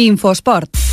Infosport.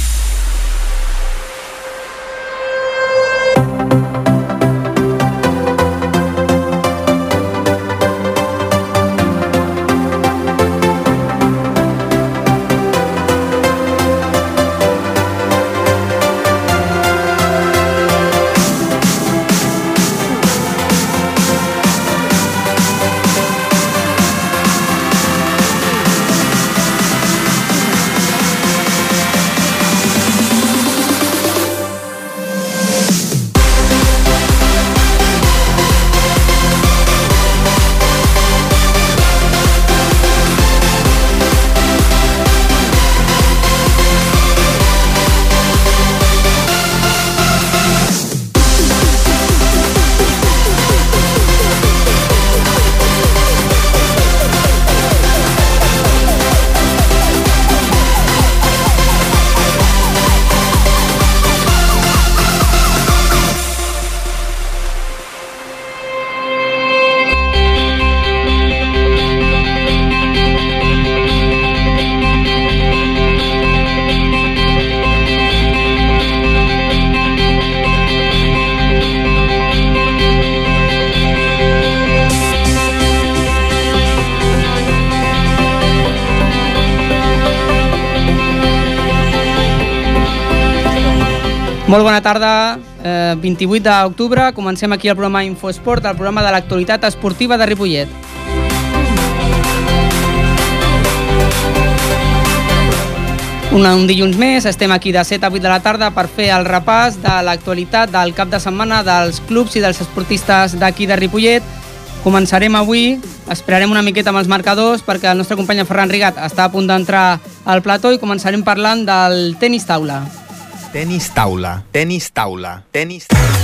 Molt bona tarda, eh, 28 d'octubre, comencem aquí el programa Infosport, el programa de l'actualitat esportiva de Ripollet. Un, un dilluns més, estem aquí de 7 a 8 de la tarda per fer el repàs de l'actualitat del cap de setmana dels clubs i dels esportistes d'aquí de Ripollet. Començarem avui, esperarem una miqueta amb els marcadors perquè el nostre company Ferran Rigat està a punt d'entrar al plató i començarem parlant del tenis taula. Tenis taula, tenis taula, tenis taula.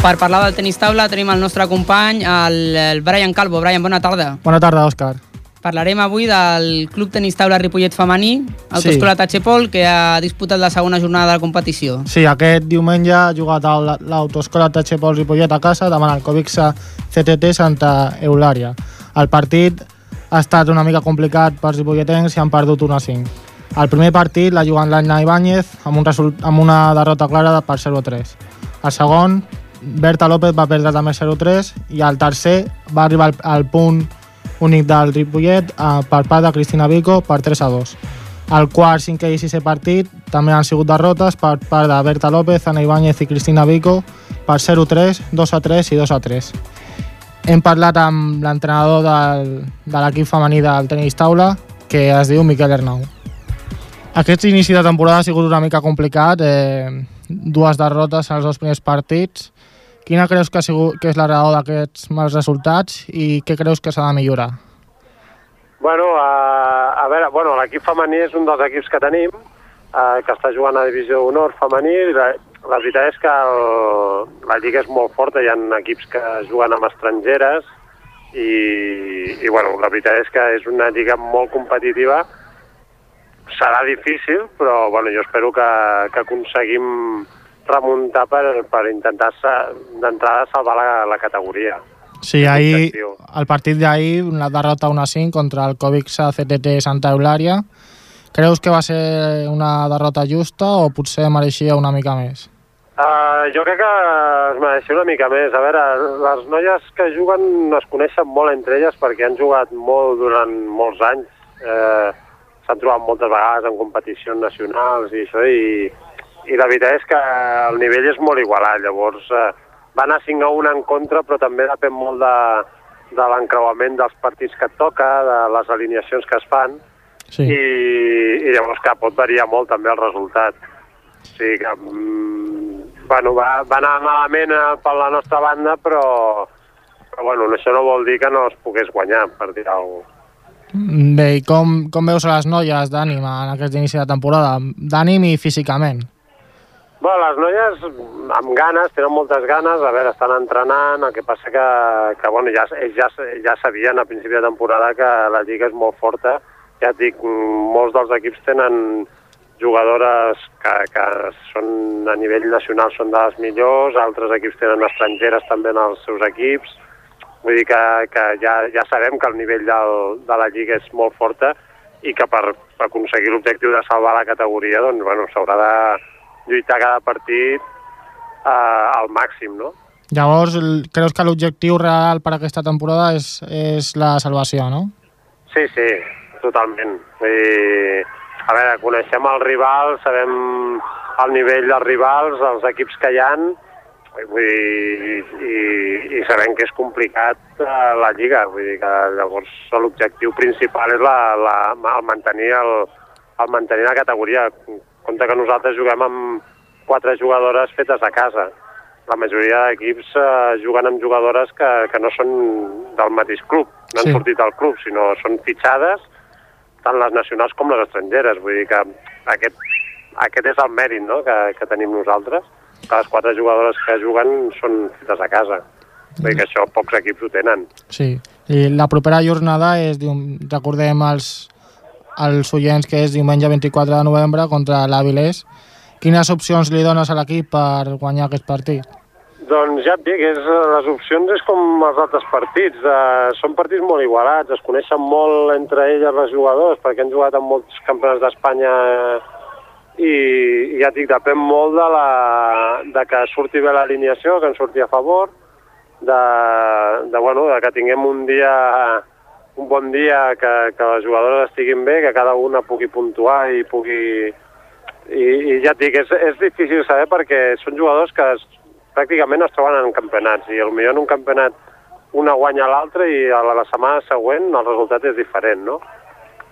Per parlar del tenis taula tenim el nostre company, el, el Brian Calvo. Brian, bona tarda. Bona tarda, Òscar. Parlarem avui del Club Tenis Taula Ripollet Femení, Autoscola sí. Tachepol, que ha disputat la segona jornada de la competició. Sí, aquest diumenge ha jugat a l'Autoescola Tachepol Ripollet a casa davant el Covixa CTT Santa Eulària. El partit ha estat una mica complicat pels ripolletens i han perdut 1 a 5. El primer partit l'ha jugat l'Anna Ibáñez amb, un result, amb una derrota clara per 0-3. El segon, Berta López va perdre també 0-3 i el tercer va arribar al, al punt únic del Ripollet eh, per part de Cristina Vico per 3 a 2. El quart, cinquè i sisè partit també han sigut derrotes per part de Berta López, Ana Ibáñez i Cristina Vico per 0-3, 2-3 i 2-3. Hem parlat amb l'entrenador de l'equip femení del tenis taula, que es diu Miquel Arnau. Aquest inici de temporada ha sigut una mica complicat, eh, dues derrotes en els dos primers partits. Quina creus que, ha sigut, que és la raó d'aquests mals resultats i què creus que s'ha de millorar? Bueno, a, a veure, bueno, l'equip femení és un dels equips que tenim, eh, que està jugant a Divisió d'Honor femení. La, veritat és que el, la lliga és molt forta, hi ha equips que juguen amb estrangeres i, i bueno, la veritat és que és una lliga molt competitiva. Serà difícil, però bueno, jo espero que, que aconseguim remuntar per, per intentar d'entrada salvar la, la categoria. Sí, ahir, el partit d'ahir, una derrota 1-5 contra el Covixa CTT Santa Eulària. Creus que va ser una derrota justa o potser mereixia una mica més? Uh, jo crec que es mereixia una mica més. A veure, les noies que juguen es coneixen molt entre elles perquè han jugat molt durant molts anys. Eh, S'han trobat moltes vegades en competicions nacionals i això, i, i la veritat és que el nivell és molt igualat. Llavors, eh, va anar 5 a 1 en contra, però també depèn molt de, de l'encreuament dels partits que et toca, de les alineacions que es fan, Sí. i, i llavors que pot variar molt també el resultat. O sigui que, mm, bueno, va, va anar malament eh, per la nostra banda, però, però bueno, això no vol dir que no es pogués guanyar, per dir alguna cosa. Bé, i com, com veus a les noies d'ànim en aquest inici de temporada? D'ànim i físicament. Bueno, les noies amb ganes, tenen moltes ganes, a veure, estan entrenant, el que passa que, que bueno, ja, ja, ja sabien a principi de temporada que la lliga és molt forta, ja et dic, molts dels equips tenen jugadores que, que són a nivell nacional són de les millors, altres equips tenen estrangeres també en els seus equips, Vull dir que, que ja, ja sabem que el nivell del, de la Lliga és molt forta i que per, per aconseguir l'objectiu de salvar la categoria doncs, bueno, s'haurà de lluitar cada partit eh, al màxim, no? Llavors, creus que l'objectiu real per aquesta temporada és, és la salvació, no? Sí, sí, totalment. Vull dir, a veure, coneixem el rival, sabem el nivell dels rivals, els equips que hi han, vull dir, i, i sabem que és complicat eh, la Lliga. Vull dir que llavors l'objectiu principal és la, la, el, mantenir el, el mantenir la categoria. Compte que nosaltres juguem amb quatre jugadores fetes a casa. La majoria d'equips eh, juguen amb jugadores que, que no són del mateix club, no han Sí. sortit del club, sinó són fitxades tant les nacionals com les estrangeres. Vull dir que aquest, aquest és el mèrit no? que, que tenim nosaltres, que les quatre jugadores que juguen són fetes a casa. Vull dir que això pocs equips ho tenen. Sí. I la propera jornada és, recordem als, als oients que és diumenge 24 de novembre contra l'Avilés. Quines opcions li dones a l'equip per guanyar aquest partit? Doncs ja et dic, és, les opcions és com els altres partits. Eh, són partits molt igualats, es coneixen molt entre elles les jugadors, perquè han jugat amb molts campionats d'Espanya eh, i, i ja et dic, depèn molt de, la, de que surti bé l'alineació, que ens surti a favor, de, de, bueno, de que tinguem un dia un bon dia, que, que les jugadores estiguin bé, que cada una pugui puntuar i pugui... I, i ja et dic, és, és difícil saber perquè són jugadors que pràcticament es troben en campionats i potser en un campionat una guanya l'altra i a la, setmana següent el resultat és diferent, no?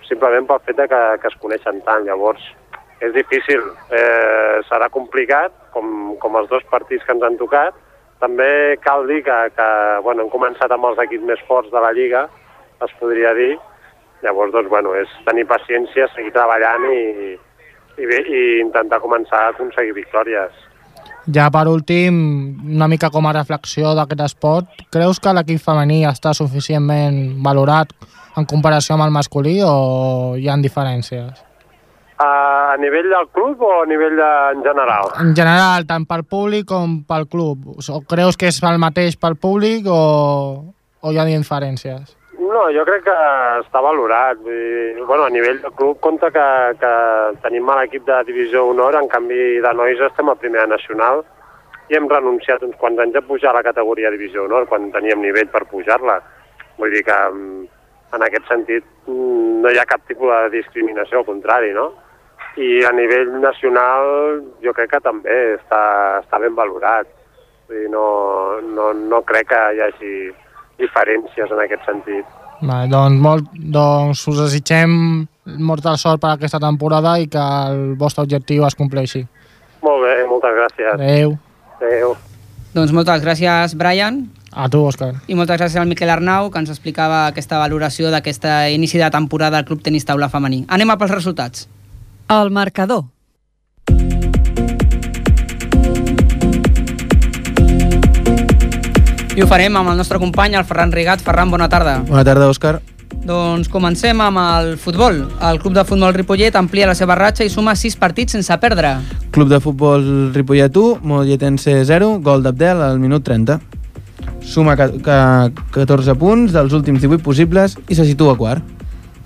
Simplement pel fet que, que es coneixen tant. Llavors, és difícil, eh, serà complicat, com, com els dos partits que ens han tocat. També cal dir que, que bueno, hem començat amb els equips més forts de la Lliga, es podria dir. Llavors, doncs, bueno, és tenir paciència, seguir treballant i, i, i intentar començar a aconseguir victòries. Ja per últim, una mica com a reflexió d'aquest esport, creus que l'equip femení està suficientment valorat en comparació amb el masculí o hi ha diferències? A, a nivell del club o a nivell de, en general? En general, tant pel públic com pel club. O creus que és el mateix pel públic o, o hi ha diferències? No, jo crec que està valorat. Dir, bueno, a nivell del club compta que, que tenim mal equip de divisió honor, en canvi de nois estem a primera nacional i hem renunciat uns quants anys a pujar a la categoria divisió honor quan teníem nivell per pujar-la. Vull dir que mm, en aquest sentit mm, no hi ha cap tipus de discriminació, al contrari, no? I a nivell nacional jo crec que també està, està ben valorat. Vull dir, no, no, no crec que hi hagi diferències en aquest sentit. Vale, doncs, molt, doncs us desitgem molta sort per aquesta temporada i que el vostre objectiu es compleixi. Molt bé, moltes gràcies. Adéu. Adéu. Doncs moltes gràcies, Brian, A tu, Òscar. i moltes gràcies al Miquel Arnau, que ens explicava aquesta valoració d'aquest inici de temporada del Club Tenis Taula Femení. Anem a pels resultats. El marcador. I ho farem amb el nostre company, el Ferran Rigat. Ferran, bona tarda. Bona tarda, Òscar. Doncs comencem amb el futbol. El Club de Futbol Ripollet amplia la seva ratxa i suma 6 partits sense perdre. Club de futbol Ripollet 1, Molletense 0, gol d'Abdel al minut 30. Suma ca ca 14 punts dels últims 18 possibles i se situa quart.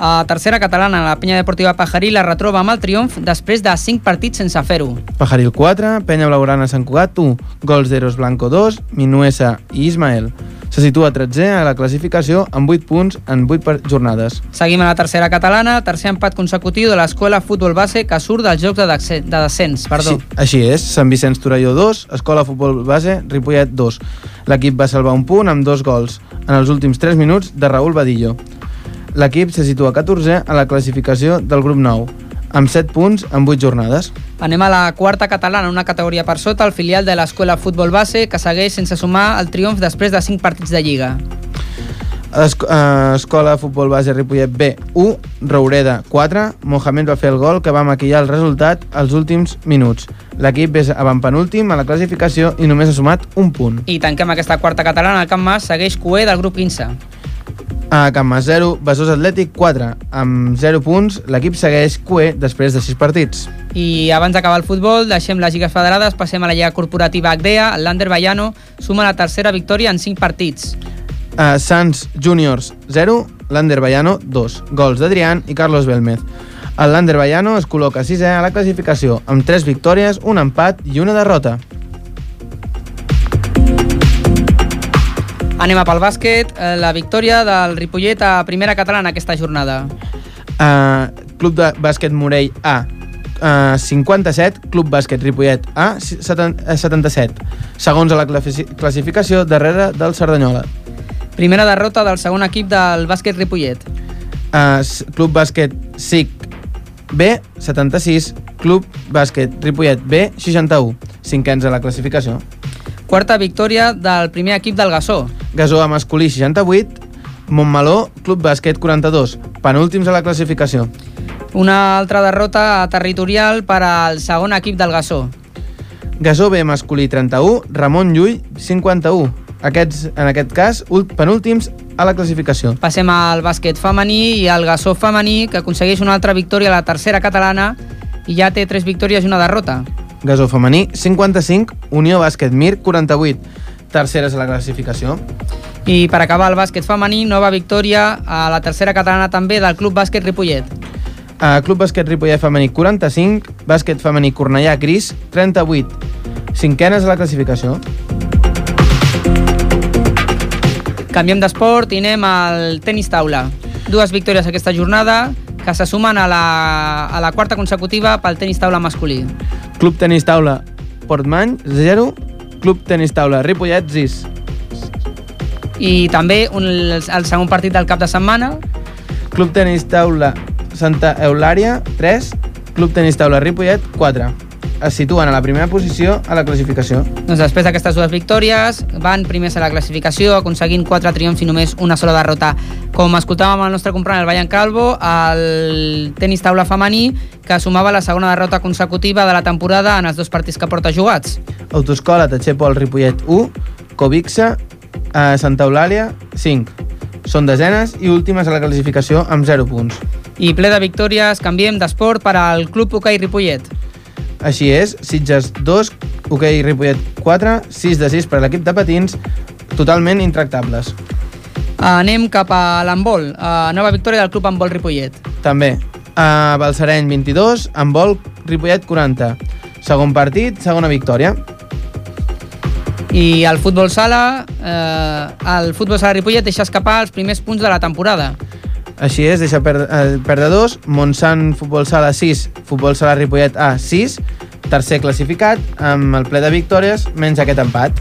A tercera catalana, la penya deportiva Pajarí la retroba amb el triomf després de 5 partits sense fer-ho. Pajaril 4, Penya Blaugrana Sant Cugat 1, gols d'Eros Blanco 2, Minuesa i Ismael. Se situa 13è a la classificació amb 8 punts en 8 per- jornades. Seguim a la tercera catalana, tercer empat consecutiu de l'escola Futbol Base que surt dels jocs de, de descens. Perdó. Així, així és, Sant Vicenç Torelló 2, Escola Futbol Base, Ripollet 2. L'equip va salvar un punt amb dos gols en els últims 3 minuts de Raül Badillo. L'equip se situa 14è a la classificació del grup 9, amb 7 punts en 8 jornades. Anem a la quarta catalana, una categoria per sota, el filial de l'escola Futbol Base, que segueix sense sumar el triomf després de 5 partits de Lliga. Esc eh, Escola Futbol Base Ripollet B 1, Roureda 4, Mohamed va fer el gol que va maquillar el resultat als últims minuts. L'equip és avantpenúltim a la classificació i només ha sumat un punt. I tanquem aquesta quarta catalana, el Camp Mas segueix cué del grup 15. A Camp Mas 0, Besòs Atlètic 4. Amb 0 punts, l'equip segueix cué després de 6 partits. I abans d'acabar el futbol, deixem les lligues federades, passem a la lliga corporativa Agdea, Lander Bayano suma la tercera victòria en 5 partits. Uh, Sants Juniors 0, l'Ander Baiano 2. Gols d'Adrián i Carlos Belmez. El Lander Baiano es col·loca 6è a la classificació, amb 3 victòries, un empat i una derrota. Anem a pel bàsquet. Eh, La victòria del Ripollet a primera catalana aquesta jornada. Uh, Club de Bàsquet Morell A, uh, 57, Club Bàsquet Ripollet A, 77. Segons a la classi- classificació, darrere del Cerdanyola. Primera derrota del segon equip del bàsquet Ripollet. Uh, Club Bàsquet SIC B, 76, Club Bàsquet Ripollet B, 61. Cinquens a la classificació. Quarta victòria del primer equip del Gassó. Gasó a masculí 68, Montmeló, Club Bàsquet 42, penúltims a la classificació. Una altra derrota territorial per al segon equip del Gassó. Gasó B masculí 31, Ramon Llull 51. Aquests, en aquest cas, penúltims a la classificació. Passem al bàsquet femení i al Gassó femení, que aconsegueix una altra victòria a la tercera catalana i ja té tres victòries i una derrota. Gasó femení 55, Unió Bàsquet Mir 48, terceres a la classificació. I per acabar el bàsquet femení, nova victòria a la tercera catalana també del Club Bàsquet Ripollet. Uh, Club Bàsquet Ripollet femení 45, Bàsquet femení Cornellà Gris 38, cinquenes a la classificació. Canviem d'esport i anem al tenis taula. Dues victòries aquesta jornada que se sumen a la, a la quarta consecutiva pel tenis taula masculí. Club Tenis Taula Portmany 0, Club Tenis Taula Ripollet 6. I també un, el segon partit del cap de setmana, Club Tenis Taula Santa Eulària 3, Club Tenis Taula Ripollet 4. Es situen a la primera posició a la classificació. doncs després d'aquestes dues victòries van primers a la classificació aconseguint quatre triomfs i només una sola derrota. Com escoltàvem el nostre company el Bayan Calvo, el tenis taula femení que sumava la segona derrota consecutiva de la temporada en els dos partits que porta jugats. Autoscola Tachepol Ripollet 1, Covixa a Santa Eulàlia 5. Són desenes i últimes a la classificació amb 0 punts. I ple de victòries, canviem d'esport per al Club Hockey Ripollet. Així és, Sitges 2, Hoquei Ripollet 4, 6 de 6 per a l'equip de patins, totalment intractables. Anem cap a l'handbol, a nova victòria del Club Handbol Ripollet. També, a Balsareny 22, amb vol Ripollet 40. Segon partit, segona victòria. I el futbol sala, eh, el futbol sala Ripollet deixa escapar els primers punts de la temporada. Així és, deixa per, eh, perdre dos, Montsant Futbol Sala 6, Futbol Sala Ripollet A 6, tercer classificat, amb el ple de victòries, menys aquest empat.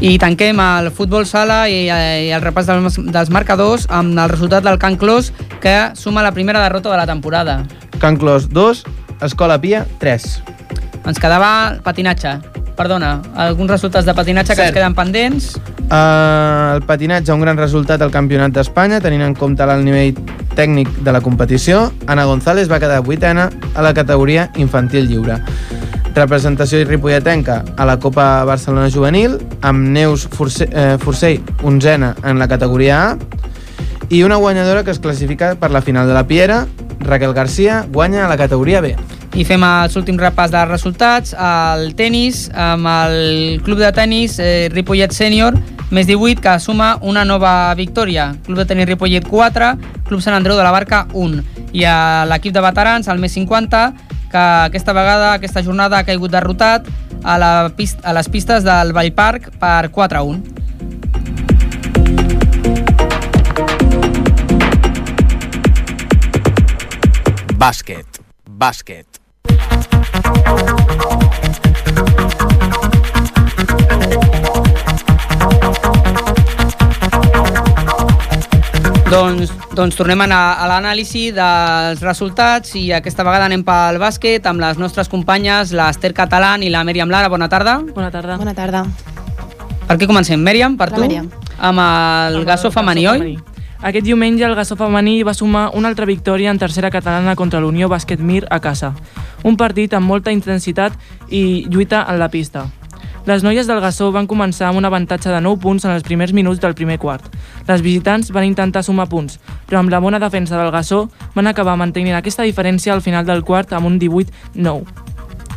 I tanquem el futbol sala i, eh, i el repàs dels, dels marcadors amb el resultat del Can Clos, que suma la primera derrota de la temporada. Can Clos 2, Escola Pia 3. Ens quedava patinatge. Perdona, alguns resultats de patinatge que Cert. ens queden pendents. Uh, el patinatge, un gran resultat al Campionat d'Espanya, tenint en compte el nivell tècnic de la competició. Ana González va quedar vuitena a la categoria infantil lliure. Representació ripolletenca a la Copa Barcelona Juvenil, amb Neus Force, eh, Forcell, onzena en la categoria A, i una guanyadora que es classifica per la final de la Piera, Raquel Garcia, guanya a la categoria B. I fem els últims repàs de resultats. El tennis, amb el club de tennis eh, Ripollet Sènior, més 18, que suma una nova victòria. Club de tenis Ripollet 4, Club Sant Andreu de la Barca 1. I a l'equip de veterans, el més 50, que aquesta vegada, aquesta jornada, ha caigut derrotat a, la pista, a les pistes del Vallparc per 4 a 1. Bàsquet. Bàsquet. Doncs, doncs tornem a, anar a l'anàlisi dels resultats i aquesta vegada anem pel bàsquet amb les nostres companyes, l'Ester Catalán i la Mèriam Lara. Bona tarda. Bona tarda. Bona tarda. Per què comencem? Mèriam, per La tu? Mèriam. Amb el Amb Gassó femení, oi? Aquest diumenge el Gassó femení va sumar una altra victòria en tercera catalana contra l'Unió Bàsquet Mir a casa. Un partit amb molta intensitat i lluita en la pista. Les noies del Gassó van començar amb un avantatge de 9 punts en els primers minuts del primer quart. Les visitants van intentar sumar punts, però amb la bona defensa del Gassó van acabar mantenint aquesta diferència al final del quart amb un 18-9.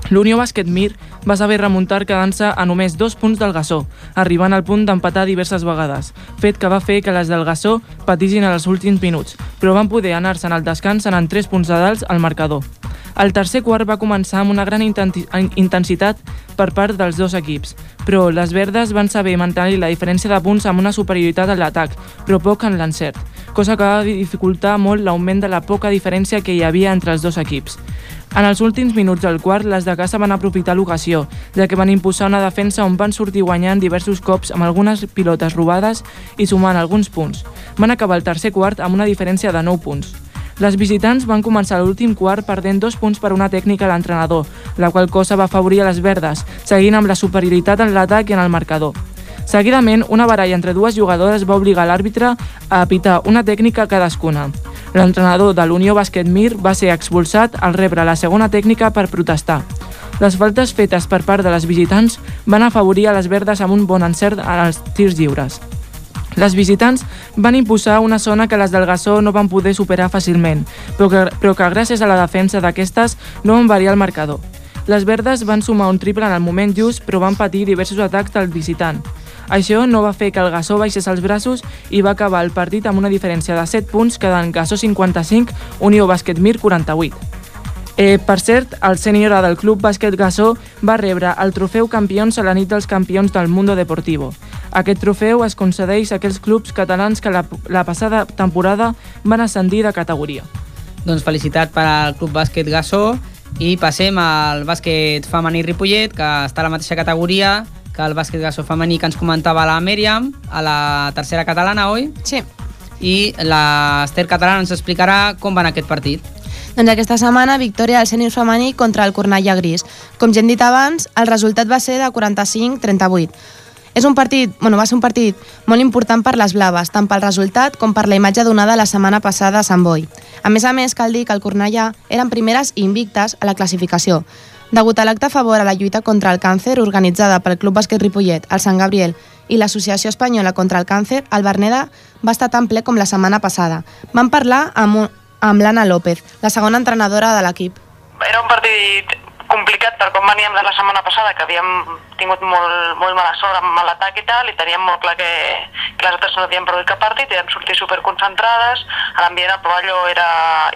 L'Unió Bàsquet Mir va saber remuntar quedant-se a només dos punts del Gassó, arribant al punt d'empatar diverses vegades, fet que va fer que les del Gassó patissin els últims minuts, però van poder anar-se'n al descans anant 3 punts de dalt al marcador. El tercer quart va començar amb una gran intensitat per part dels dos equips, però les verdes van saber mantenir la diferència de punts amb una superioritat en l'atac, però poc en l'encert, cosa que va dificultar molt l'augment de la poca diferència que hi havia entre els dos equips. En els últims minuts del quart, les de casa van aprofitar l'ocasió, ja que van imposar una defensa on van sortir guanyant diversos cops amb algunes pilotes robades i sumant alguns punts. Van acabar el tercer quart amb una diferència de 9 punts. Les visitants van començar l'últim quart perdent dos punts per una tècnica a l'entrenador, la qual cosa va afavorir a les verdes, seguint amb la superioritat en l'atac i en el marcador. Seguidament, una baralla entre dues jugadores va obligar l'àrbitre a apitar una tècnica cadascuna. L'entrenador de l'Unió Bàsquet Mir va ser expulsat al rebre la segona tècnica per protestar. Les faltes fetes per part de les visitants van afavorir a les verdes amb un bon encert als tirs lliures. Les visitants van imposar una zona que les del Gassó no van poder superar fàcilment, però que, però que gràcies a la defensa d'aquestes no van variar el marcador. Les verdes van sumar un triple en el moment just, però van patir diversos atacs del visitant. Això no va fer que el Gassó baixés els braços i va acabar el partit amb una diferència de 7 punts, quedant Gassó 55, Unió Bàsquet Mir 48. Eh, per cert, el sènior del Club Bàsquet Gassó va rebre el trofeu Campions a la nit dels campions del Mundo Deportivo. Aquest trofeu es concedeix a aquells clubs catalans que la, la passada temporada van ascendir de categoria. Doncs felicitat per al Club Bàsquet Gassó i passem al bàsquet femení Ripollet, que està a la mateixa categoria que el bàsquet Gassó femení que ens comentava la Mèriam, a la tercera catalana, oi? Sí. I l'Ester Catalana ens explicarà com va anar aquest partit. Doncs aquesta setmana, victòria del sènior femení contra el Cornellà Gris. Com ja hem dit abans, el resultat va ser de 45-38. És un partit, bueno, va ser un partit molt important per les blaves, tant pel resultat com per la imatge donada la setmana passada a Sant Boi. A més a més, cal dir que el Cornellà eren primeres invictes a la classificació. Degut a l'acte a favor a la lluita contra el càncer organitzada pel Club Bàsquet Ripollet, el Sant Gabriel i l'Associació Espanyola contra el Càncer, el Berneda va estar tan ple com la setmana passada. Van parlar amb un, amb l'Anna López, la segona entrenadora de l'equip. Era un partit complicat per com veníem de la setmana passada, que havíem tingut molt, molt mala sort amb l'atac i tal, i teníem molt clar que, que les altres no havien perdut cap partit, i vam sortir superconcentrades, l'ambient al pavelló era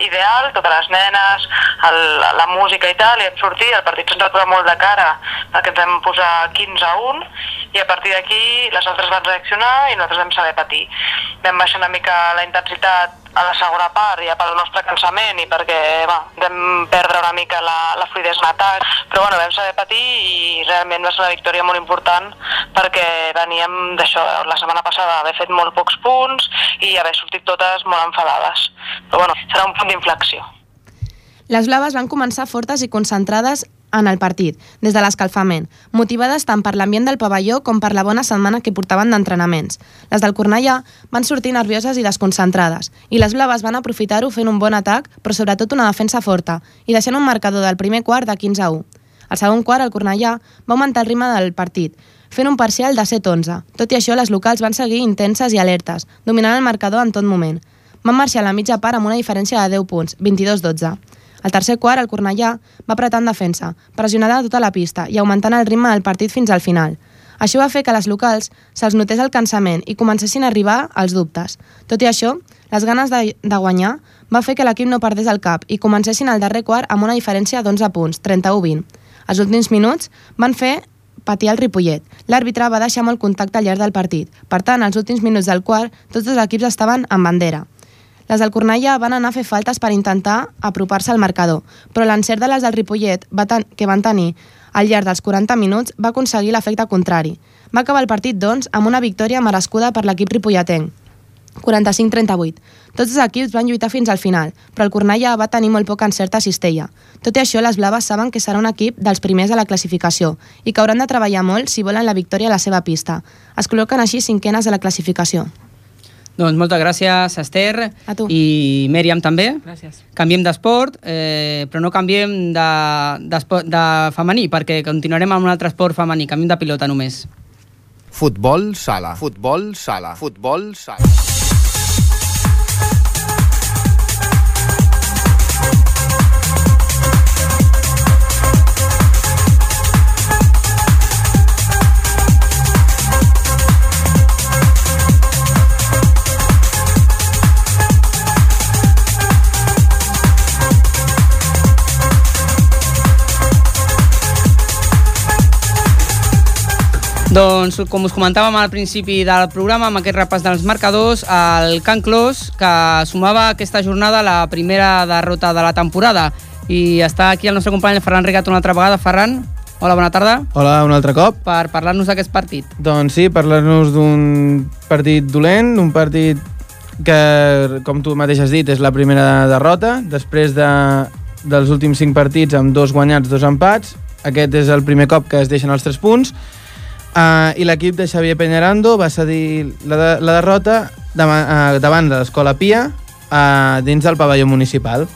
ideal, totes les nenes, el, la música i tal, i vam sortir, el partit se'ns va posar molt de cara, perquè ens vam posar 15 a 1, i a partir d'aquí les altres van reaccionar i nosaltres vam saber patir. Vam baixar una mica la intensitat a la segona part ja pel nostre cansament i perquè va, vam perdre una mica la, la fluidesa en atac, però bueno, vam saber patir i realment va ser victòria molt important perquè veníem d'això, la setmana passada haver fet molt pocs punts i haver sortit totes molt enfadades. Però bueno, serà un punt d'inflexió. Les blaves van començar fortes i concentrades en el partit, des de l'escalfament, motivades tant per l'ambient del pavelló com per la bona setmana que portaven d'entrenaments. Les del Cornellà van sortir nervioses i desconcentrades, i les blaves van aprofitar-ho fent un bon atac, però sobretot una defensa forta, i deixant un marcador del primer quart de 15 a 1. Al segon quart, el Cornellà va augmentar el ritme del partit, fent un parcial de 7-11. Tot i això, les locals van seguir intenses i alertes, dominant el marcador en tot moment. Van marxar a la mitja part amb una diferència de 10 punts, 22-12. Al tercer quart, el Cornellà va apretar en defensa, pressionada a tota la pista i augmentant el ritme del partit fins al final. Això va fer que les locals se'ls notés el cansament i comencessin a arribar els dubtes. Tot i això, les ganes de, de guanyar va fer que l'equip no perdés el cap i comencessin al darrer quart amb una diferència d'11 punts, 31-20. Els últims minuts van fer patir el Ripollet. L'àrbitre va deixar molt contacte al llarg del partit. Per tant, als últims minuts del quart, tots els equips estaven en bandera. Les del Cornellà van anar a fer faltes per intentar apropar-se al marcador, però l'encert de les del Ripollet va que van tenir al llarg dels 40 minuts va aconseguir l'efecte contrari. Va acabar el partit, doncs, amb una victòria merescuda per l'equip ripolletenc. 45-38. Tots els equips van lluitar fins al final, però el Cornellà va tenir molt poc encert a Cistella. Tot i això, les blaves saben que serà un equip dels primers a la classificació i que hauran de treballar molt si volen la victòria a la seva pista. Es col·loquen així cinquenes a la classificació. Doncs moltes gràcies, Esther. A tu. I Mèriam també. Gràcies. Canviem d'esport, eh, però no canviem de, de, de femení, perquè continuarem amb un altre esport femení. Canviem de pilota només. Futbol sala. Futbol sala. Futbol sala. Doncs, com us comentàvem al principi del programa, amb aquest repàs dels marcadors, el Can Clos, que sumava aquesta jornada la primera derrota de la temporada. I està aquí el nostre company Ferran Rigat una altra vegada. Ferran, hola, bona tarda. Hola, un altre cop. Per parlar-nos d'aquest partit. Doncs sí, parlar-nos d'un partit dolent, un partit que, com tu mateix has dit, és la primera derrota, després de, dels últims cinc partits amb dos guanyats, dos empats. Aquest és el primer cop que es deixen els tres punts. Uh, I l'equip de Xavier Peñarando va cedir la, de, la derrota davant, uh, davant de l'Escola Pia uh, dins del pavelló municipal.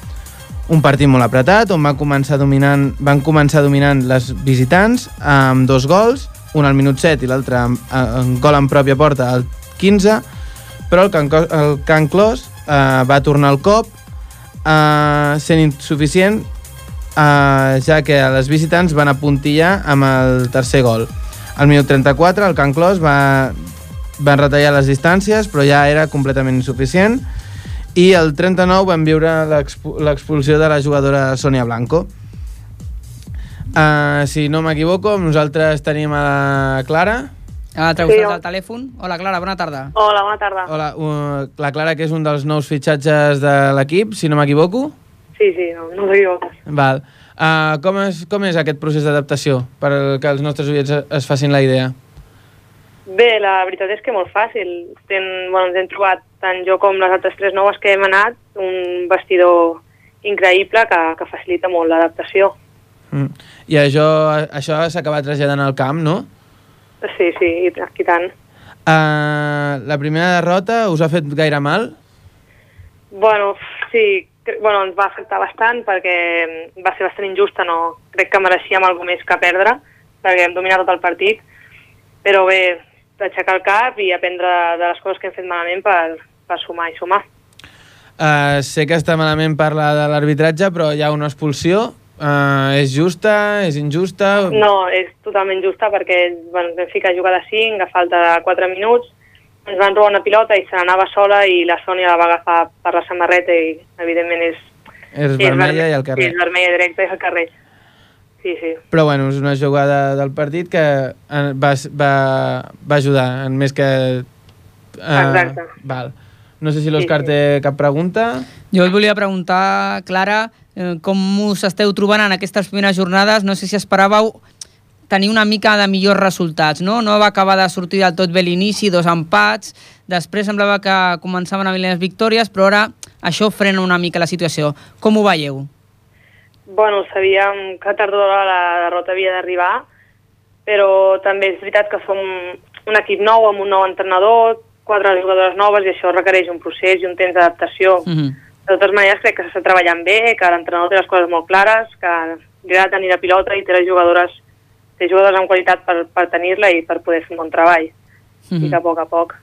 Un partit molt apretat on va començar dominant, van començar dominant les visitants amb dos gols, un al minut 7 i l'altre amb gol en pròpia porta al 15, però el Can, el Can Clos uh, va tornar al cop uh, sent insuficient uh, ja que les visitants van apuntillar amb el tercer gol. Al minut 34 el Can Clos va, van retallar les distàncies però ja era completament insuficient i el 39 van viure l'expu- l'expulsió de la jugadora Sonia Blanco. Uh, si no m'equivoco, nosaltres tenim a la Clara. A l'altre Sí, costat del telèfon. Hola, Clara, bona tarda. Hola, bona tarda. Hola, uh, la Clara, que és un dels nous fitxatges de l'equip, si no m'equivoco. Sí, sí, no, no t'equivoques. Val. Uh, com, és, com és aquest procés d'adaptació per que els nostres oients es- es facin la idea? Bé, la veritat és que molt fàcil. Ten, bueno, ens hem trobat, tant jo com les altres tres noves que hem anat, un vestidor increïble que, que facilita molt l'adaptació. Mm. I això, això s'acaba traslladant al camp, no? Sí, sí, i, i tant. Uh, la primera derrota us ha fet gaire mal? Bueno, sí, bueno, ens va afectar bastant perquè mm, va ser bastant injusta, no? Crec que mereixíem alguna més que perdre, perquè hem dominat tot el partit, però bé, d'aixecar el cap i aprendre de les coses que hem fet malament per, per sumar i sumar. Uh, sé que està malament parlar de l'arbitratge, però hi ha una expulsió. Uh, és justa? És injusta? No, és totalment justa perquè bueno, vam ficar a jugar de 5 a falta de 4 minuts, ens van robar una pilota i se n'anava sola i la Sònia la va agafar per la samarreta i evidentment és... És és vermella verme- i al carrer. Sí, és vermella directa i al carrer. Sí, sí. Però bueno, és una jugada del partit que eh, va, va, va ajudar, en més que... Uh, Exacte. Val. No sé si l'Òscar Sí, sí. té cap pregunta. Jo et volia preguntar, Clara, eh, com us esteu trobant en aquestes primeres jornades? No sé si esperàveu tenir una mica de millors resultats, no? No va acabar de sortir del tot bé l'inici, dos empats, després semblava que començaven a venir les victòries, però ara això frena una mica la situació. Com ho veieu? Bueno, sabíem que tard d'hora la derrota havia d'arribar, però també és veritat que som un equip nou amb un nou entrenador, quatre jugadores noves i això requereix un procés i un temps d'adaptació. Mm -hmm. De totes maneres, crec que s'està treballant bé, que l'entrenador té les coses molt clares, que li agrada tenir la pilota i té les jugadores, té jugadores amb qualitat per, per tenir-la i per poder fer un bon treball. Mm I que a poc a poc.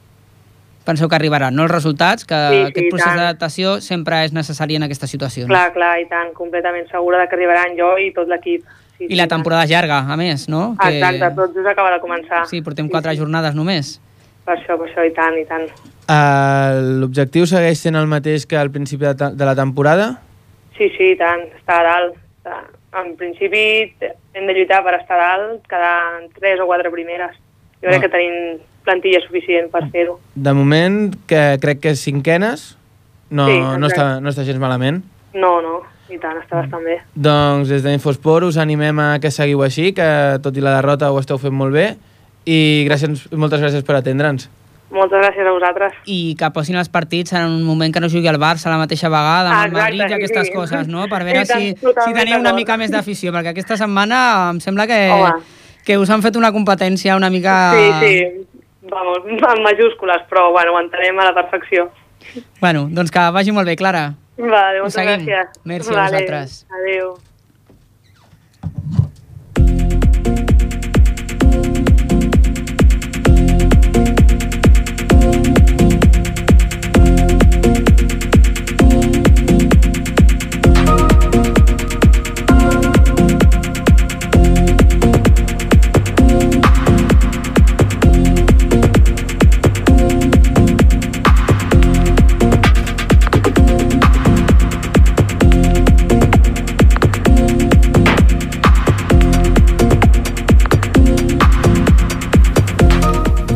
Penseu que arribaran, no, els resultats? Que Sí, sí, aquest procés tant. d'adaptació sempre és necessari en aquestes situacions. Clar, clar, i tant, completament segura de que arribaran jo i tot l'equip. Sí, I la temporada és llarga, a més, no? Exacte, tot just acaba de començar. Sí, portem quatre jornades només. Per això, per això, i tant, i tant. Uh, L'objectiu segueix sent el mateix que al principi de, de la temporada? Sí, sí, i tant, està a dalt. Està- En principi hem de lluitar per estar dalt, quedar en tres o quatre primeres. Jo crec Ah. que tenim plantilla suficient per fer-ho. De moment, que crec que cinquenes, no, Sí, no, està, no està gens malament. No, no, i tant, està bastant bé. Doncs des d'Infosport us animem a que seguiu així, que tot i la derrota ho esteu fent molt bé, i gràcies, moltes gràcies per atendre'ns. Moltes gràcies a vosaltres. I que posin els partits en un moment que no jugui el Barça a la mateixa vegada, amb el Exacte, Madrid i aquestes sí. coses, no? Per veure tant, si, si teniu una mica més d'afició, perquè aquesta setmana em sembla que, Home. que us han fet una competència una mica... Sí, sí, vamos, en majúscules, però bueno, ho entenem a la perfecció. Bueno, doncs que vagi molt bé, Clara. Vale, moltes gràcies. Merci a vosaltres. Adéu.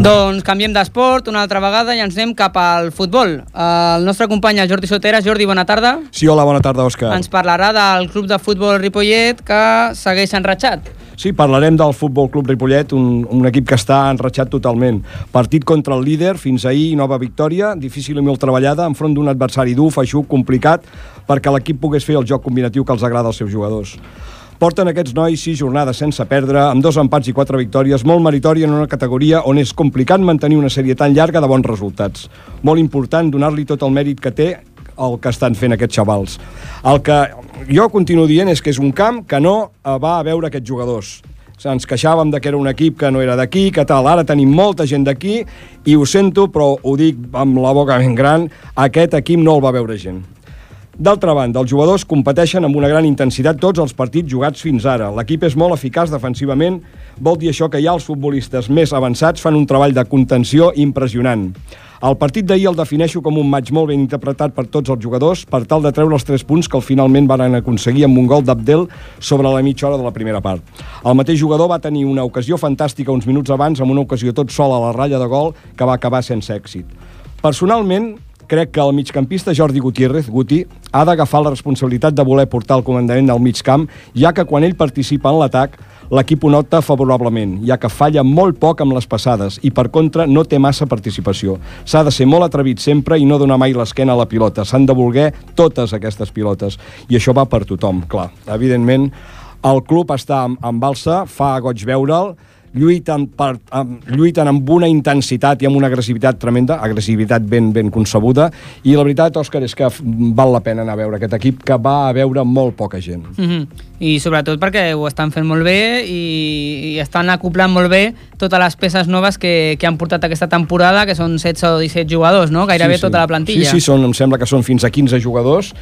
Doncs canviem d'esport una altra vegada i ens anem cap al futbol. El nostre company, el Jordi Soteras. Jordi, bona tarda. Sí, hola, bona tarda, Òscar. Ens parlarà del club de futbol Ripollet que segueix enratxat. Sí, parlarem del Futbol Club Ripollet, un, un equip que està enratxat totalment. Partit contra el líder, fins ahir, nova victòria, difícil i molt treballada, enfront d'un adversari dur, feixuc, complicat, perquè l'equip pogués fer el joc combinatiu que els agrada als seus jugadors. Porten aquests nois sis jornades sense perdre, amb dos empats i quatre victòries, molt meritori en una categoria on és complicat mantenir una sèrie tan llarga de bons resultats. Molt important donar-li tot el mèrit que té el que estan fent aquests xavals. El que jo continuo dient és que és un camp que no va a veure aquests jugadors. Ens queixàvem de que era un equip que no era d'aquí, que tal. Ara tenim molta gent d'aquí i ho sento, però ho dic amb la boca ben gran, aquest equip no el va veure gent. D'altra banda, els jugadors competeixen amb una gran intensitat tots els partits jugats fins ara. L'equip és molt eficaç defensivament, vol dir això que ja els futbolistes més avançats fan un treball de contenció impressionant. El partit d'ahir el defineixo com un maig molt ben interpretat per tots els jugadors per tal de treure els tres punts que finalment van aconseguir amb un gol d'Abdel sobre la mitja hora de la primera part. El mateix jugador va tenir una ocasió fantàstica uns minuts abans amb una ocasió tot sol a la ratlla de gol que va acabar sense èxit. Personalment, crec que el migcampista Jordi Gutiérrez, Guti, ha d'agafar la responsabilitat de voler portar el comandament al mig camp, ja que quan ell participa en l'atac, l'equip ho nota favorablement, ja que falla molt poc amb les passades i, per contra, no té massa participació. S'ha de ser molt atrevit sempre i no donar mai l'esquena a la pilota. S'han de voler totes aquestes pilotes. I això va per tothom, clar. Evidentment, el club està en, en balsa, fa goig veure'l, lluiten, per, lluiten amb una intensitat i amb una agressivitat tremenda, agressivitat ben, ben concebuda, i la veritat, Òscar, és que val la pena anar a veure aquest equip que va a veure molt poca gent. Mm -hmm. I sobretot perquè ho estan fent molt bé i, i estan acoplant molt bé totes les peces noves que, que han portat aquesta temporada, que són 16 o 17 jugadors, no? Gairebé sí, sí. tota la plantilla. Sí, sí, són, em sembla que són fins a 15 jugadors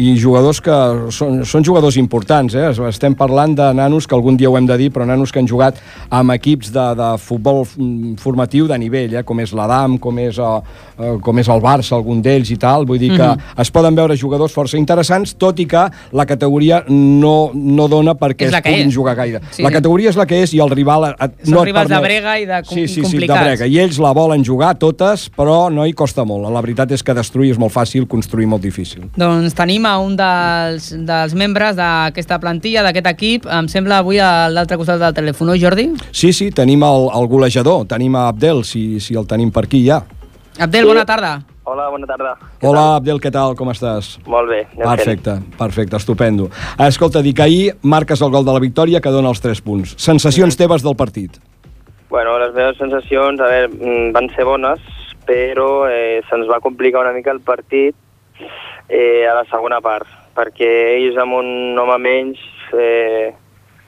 i jugadors que són, són jugadors importants, eh? Estem parlant de nanos que algun dia ho hem de dir, però nanos que han jugat amb equips de, de futbol mm, formatiu de nivell, eh? com és l'Adam, com, és, uh, com és el Barça, algun d'ells i tal. Vull dir que Mhm. es poden veure jugadors força interessants, tot i que la categoria no, no dona perquè es puguin és. jugar gaire. Sí. La categoria és la que és i el rival et, no et permet... brega i de com- sí, sí, sí, de complicats. brega. I ells la volen jugar totes, però no hi costa molt. La veritat és que destruir és molt fàcil, construir molt difícil. Doncs tenim a un dels, dels membres d'aquesta plantilla, d'aquest equip, em sembla avui a l'altre costat del telèfon, Jordi? Sí, sí, tenim el, el golejador, tenim a Abdel, si, si el tenim per aquí ja. Abdel, bona tarda. Hola, bona tarda. Hola, Abdel, què tal? Com estàs? Molt bé. anem fent. Perfecte, perfecte, estupendo. Escolta, dic ahir marques el gol de la victòria que dona els 3 punts. Sensacions teves del partit? Bueno, les meves sensacions, a veure, mm, van ser bones, però eh, se'ns va complicar una mica el partit eh, a la segona part, perquè ells amb un home menys eh,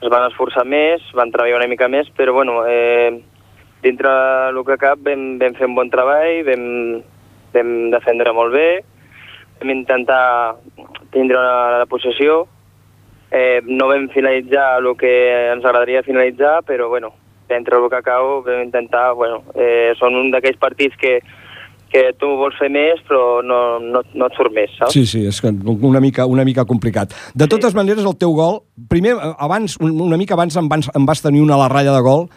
es van esforçar més, van treballar una mica més, però bueno, eh, dintre el que cap vam, vam fer un bon treball, vam, vam defendre molt bé, vam intentar tindre la, la possessió, eh, no vam finalitzar el que ens agradaria finalitzar, però bueno, entre el que cau vam intentar, bueno, eh, són un d'aquells partits que, que tu vols fer més però no, no, no et surt més, saps? Sí, sí, és una mica, una mica complicat. De totes maneres, el teu gol, primer, abans, un- una mica abans em, van, em vas tenir una a la ratlla de gol,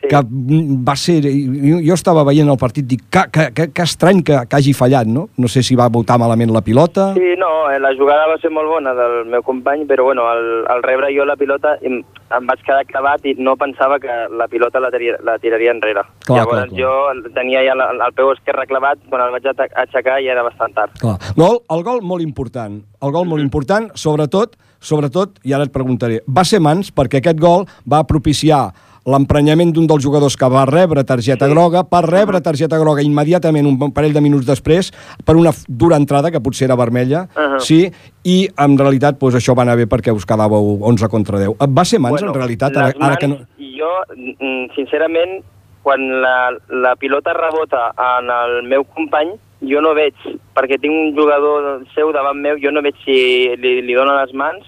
Sí. que mm, va ser... Jo, estava veient el partit, dic, que, que, que, que estrany que, que hagi fallat, no? No sé si va votar malament la pilota... Sí, no, eh, la jugada va ser molt bona del meu company, però bueno, al, al rebre jo la pilota em, em vaig quedar clavat i no pensava que la pilota la, tiraria, la tiraria enrere. Clar, Llavors clar, clar. jo tenia ja la, el peu esquerre clavat, quan el vaig aixecar ja era bastant tard. Clar. Gol, el gol molt important. El gol molt important, sobretot, sobretot, i ara et preguntaré, va ser mans perquè aquest gol va propiciar l'emprenyament d'un dels jugadors que va rebre targeta sí. groga, per rebre targeta groga immediatament, un parell de minuts després, per una dura entrada, que potser era vermella, uh. -huh. sí, i en realitat pues, això va anar bé perquè us quedàveu 11 contra 10. Va ser mans, en realitat, ara, ara que no... mans, Jo, mm, sincerament, quan la, la pilota rebota en el meu company, jo no veig, perquè tinc un jugador seu davant meu, jo no veig si li, li dona les mans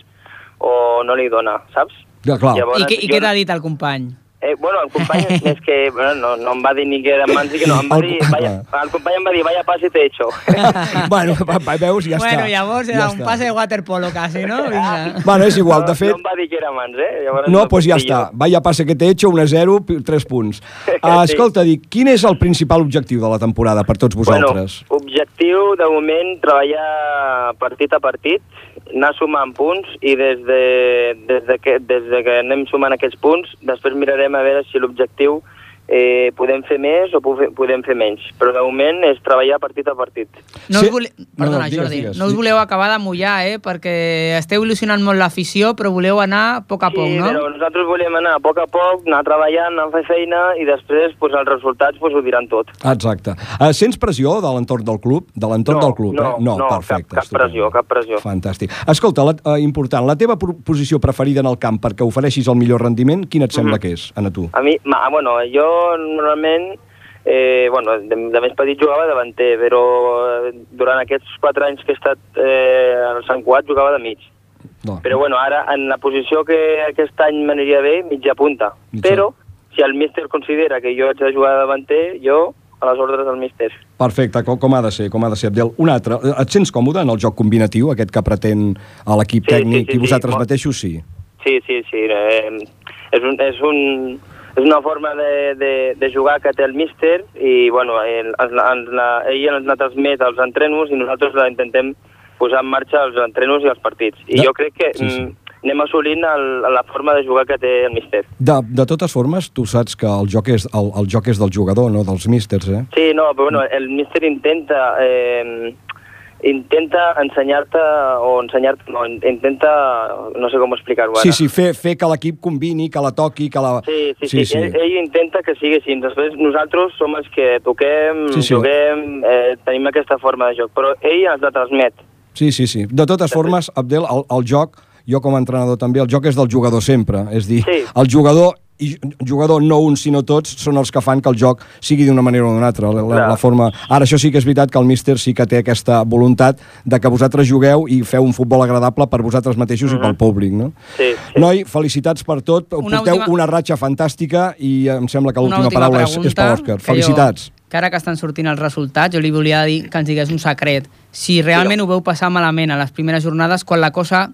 o no li dona, saps? Ja, clar. I, què, I què t'ha dit el company? Eh, bueno, el company és que bueno, no, no em va dir ni que era mans que no, em va El- dir, vaya, el company em va dir, vaya pase te he hecho. bueno, va, va, veus, ja bueno, està. llavors ja era un està. passe de waterpolo quasi, no? Vinga. Bueno, és igual, de no, fet... No em va dir que era mans, eh? Llavors No, doncs ja dir està. Vaya passe que t'he hecho, 1 a 0, 3 punts. Uh, Sí. escolta, dic, quin és el principal objectiu de la temporada per tots vosaltres? Bueno, objectiu, de moment, treballar partit a partit, anar sumant punts i des de, des de, que, des de que anem sumant aquests punts, després mirarem a veure si l'objectiu eh, podem fer més o podem fer menys. Però de moment és treballar partit a partit. No Sí. us vole... Perdona, digues, Jordi, digues. no us voleu acabar de mullar, eh? Perquè esteu il·lusionant molt l'afició, però voleu anar a poc a poc, sí, no? però nosaltres volem anar a poc a poc, anar treballant, anar a fer feina i després pues, els resultats pues, ho diran tot. Exacte. Uh, sents pressió de l'entorn del club? De l'entorn No, del club, no, eh? No, no, perfecte. cap- cap pressió, cap pressió. Fantàstic. Escolta, la, uh, important, la teva posició preferida en el camp perquè ofereixis el millor rendiment, quina et sembla Mhm. que és, Anna, tu? A mi, ma, bueno, jo normalment, eh, bueno, de, de més petit jugava davanter, però durant aquests quatre anys que he estat eh, al Sant Cugat jugava de mig. No. Però bueno, ara en la posició que aquest any m'aniria bé, mitja punta. Mitja. Però si el míster considera que jo haig de jugar de davanter, jo a les ordres del míster. Perfecte, com, com ha de ser, com ha de ser, Abdel. Un altre, et sents còmode en el joc combinatiu, aquest que pretén a l'equip Sí, tècnic sí, sí, i vosaltres sí, mateixos sí? Sí, sí, sí. Eh, és, un, és, un, és una forma de, de, de jugar que té el míster i bueno, el, ens, la- ell ens la transmet als entrenos i nosaltres la intentem posar en marxa als entrenos i als partits. I Ja. jo crec que Sí, sí. mm, anem assolint el, la forma de jugar que té el míster. De, de totes formes, tu saps que el joc és, el, el joc és del jugador, no dels místers, eh? Sí, no, però bueno, el míster intenta... Eh, intenta ensenyar-te o ensenyar-te, no, intenta, no sé com explicar-ho ara. Sí, sí, fer, fer que l'equip combini, que la toqui, que la... Sí, sí, sí, sí. Ell, ell intenta que sigui així. Després nosaltres som els que toquem, Sí, sí, sí. sí. juguem, eh, tenim aquesta forma de joc, però ell ens la transmet. Sí, sí, sí. De totes formes, Abdel, el, el joc, jo com a entrenador també, el joc és del jugador sempre. És dir, Sí. el jugador i jugador no un sinó tots són els que fan que el joc sigui d'una manera o d'una altra la, la, la forma... ara això sí que és veritat que el míster sí que té aquesta voluntat de que vosaltres jugueu i feu un futbol agradable per vosaltres mateixos i pel públic no? Sí, sí. Noi, felicitats per tot. Una porteu última- una ratxa fantàstica i em sembla que l'última última paraula és, és per l'Òscar felicitats Jo, que ara que estan sortint els resultats, jo li volia dir que ens digués un secret. Si realment ho veu passar malament a les primeres jornades, quan la cosa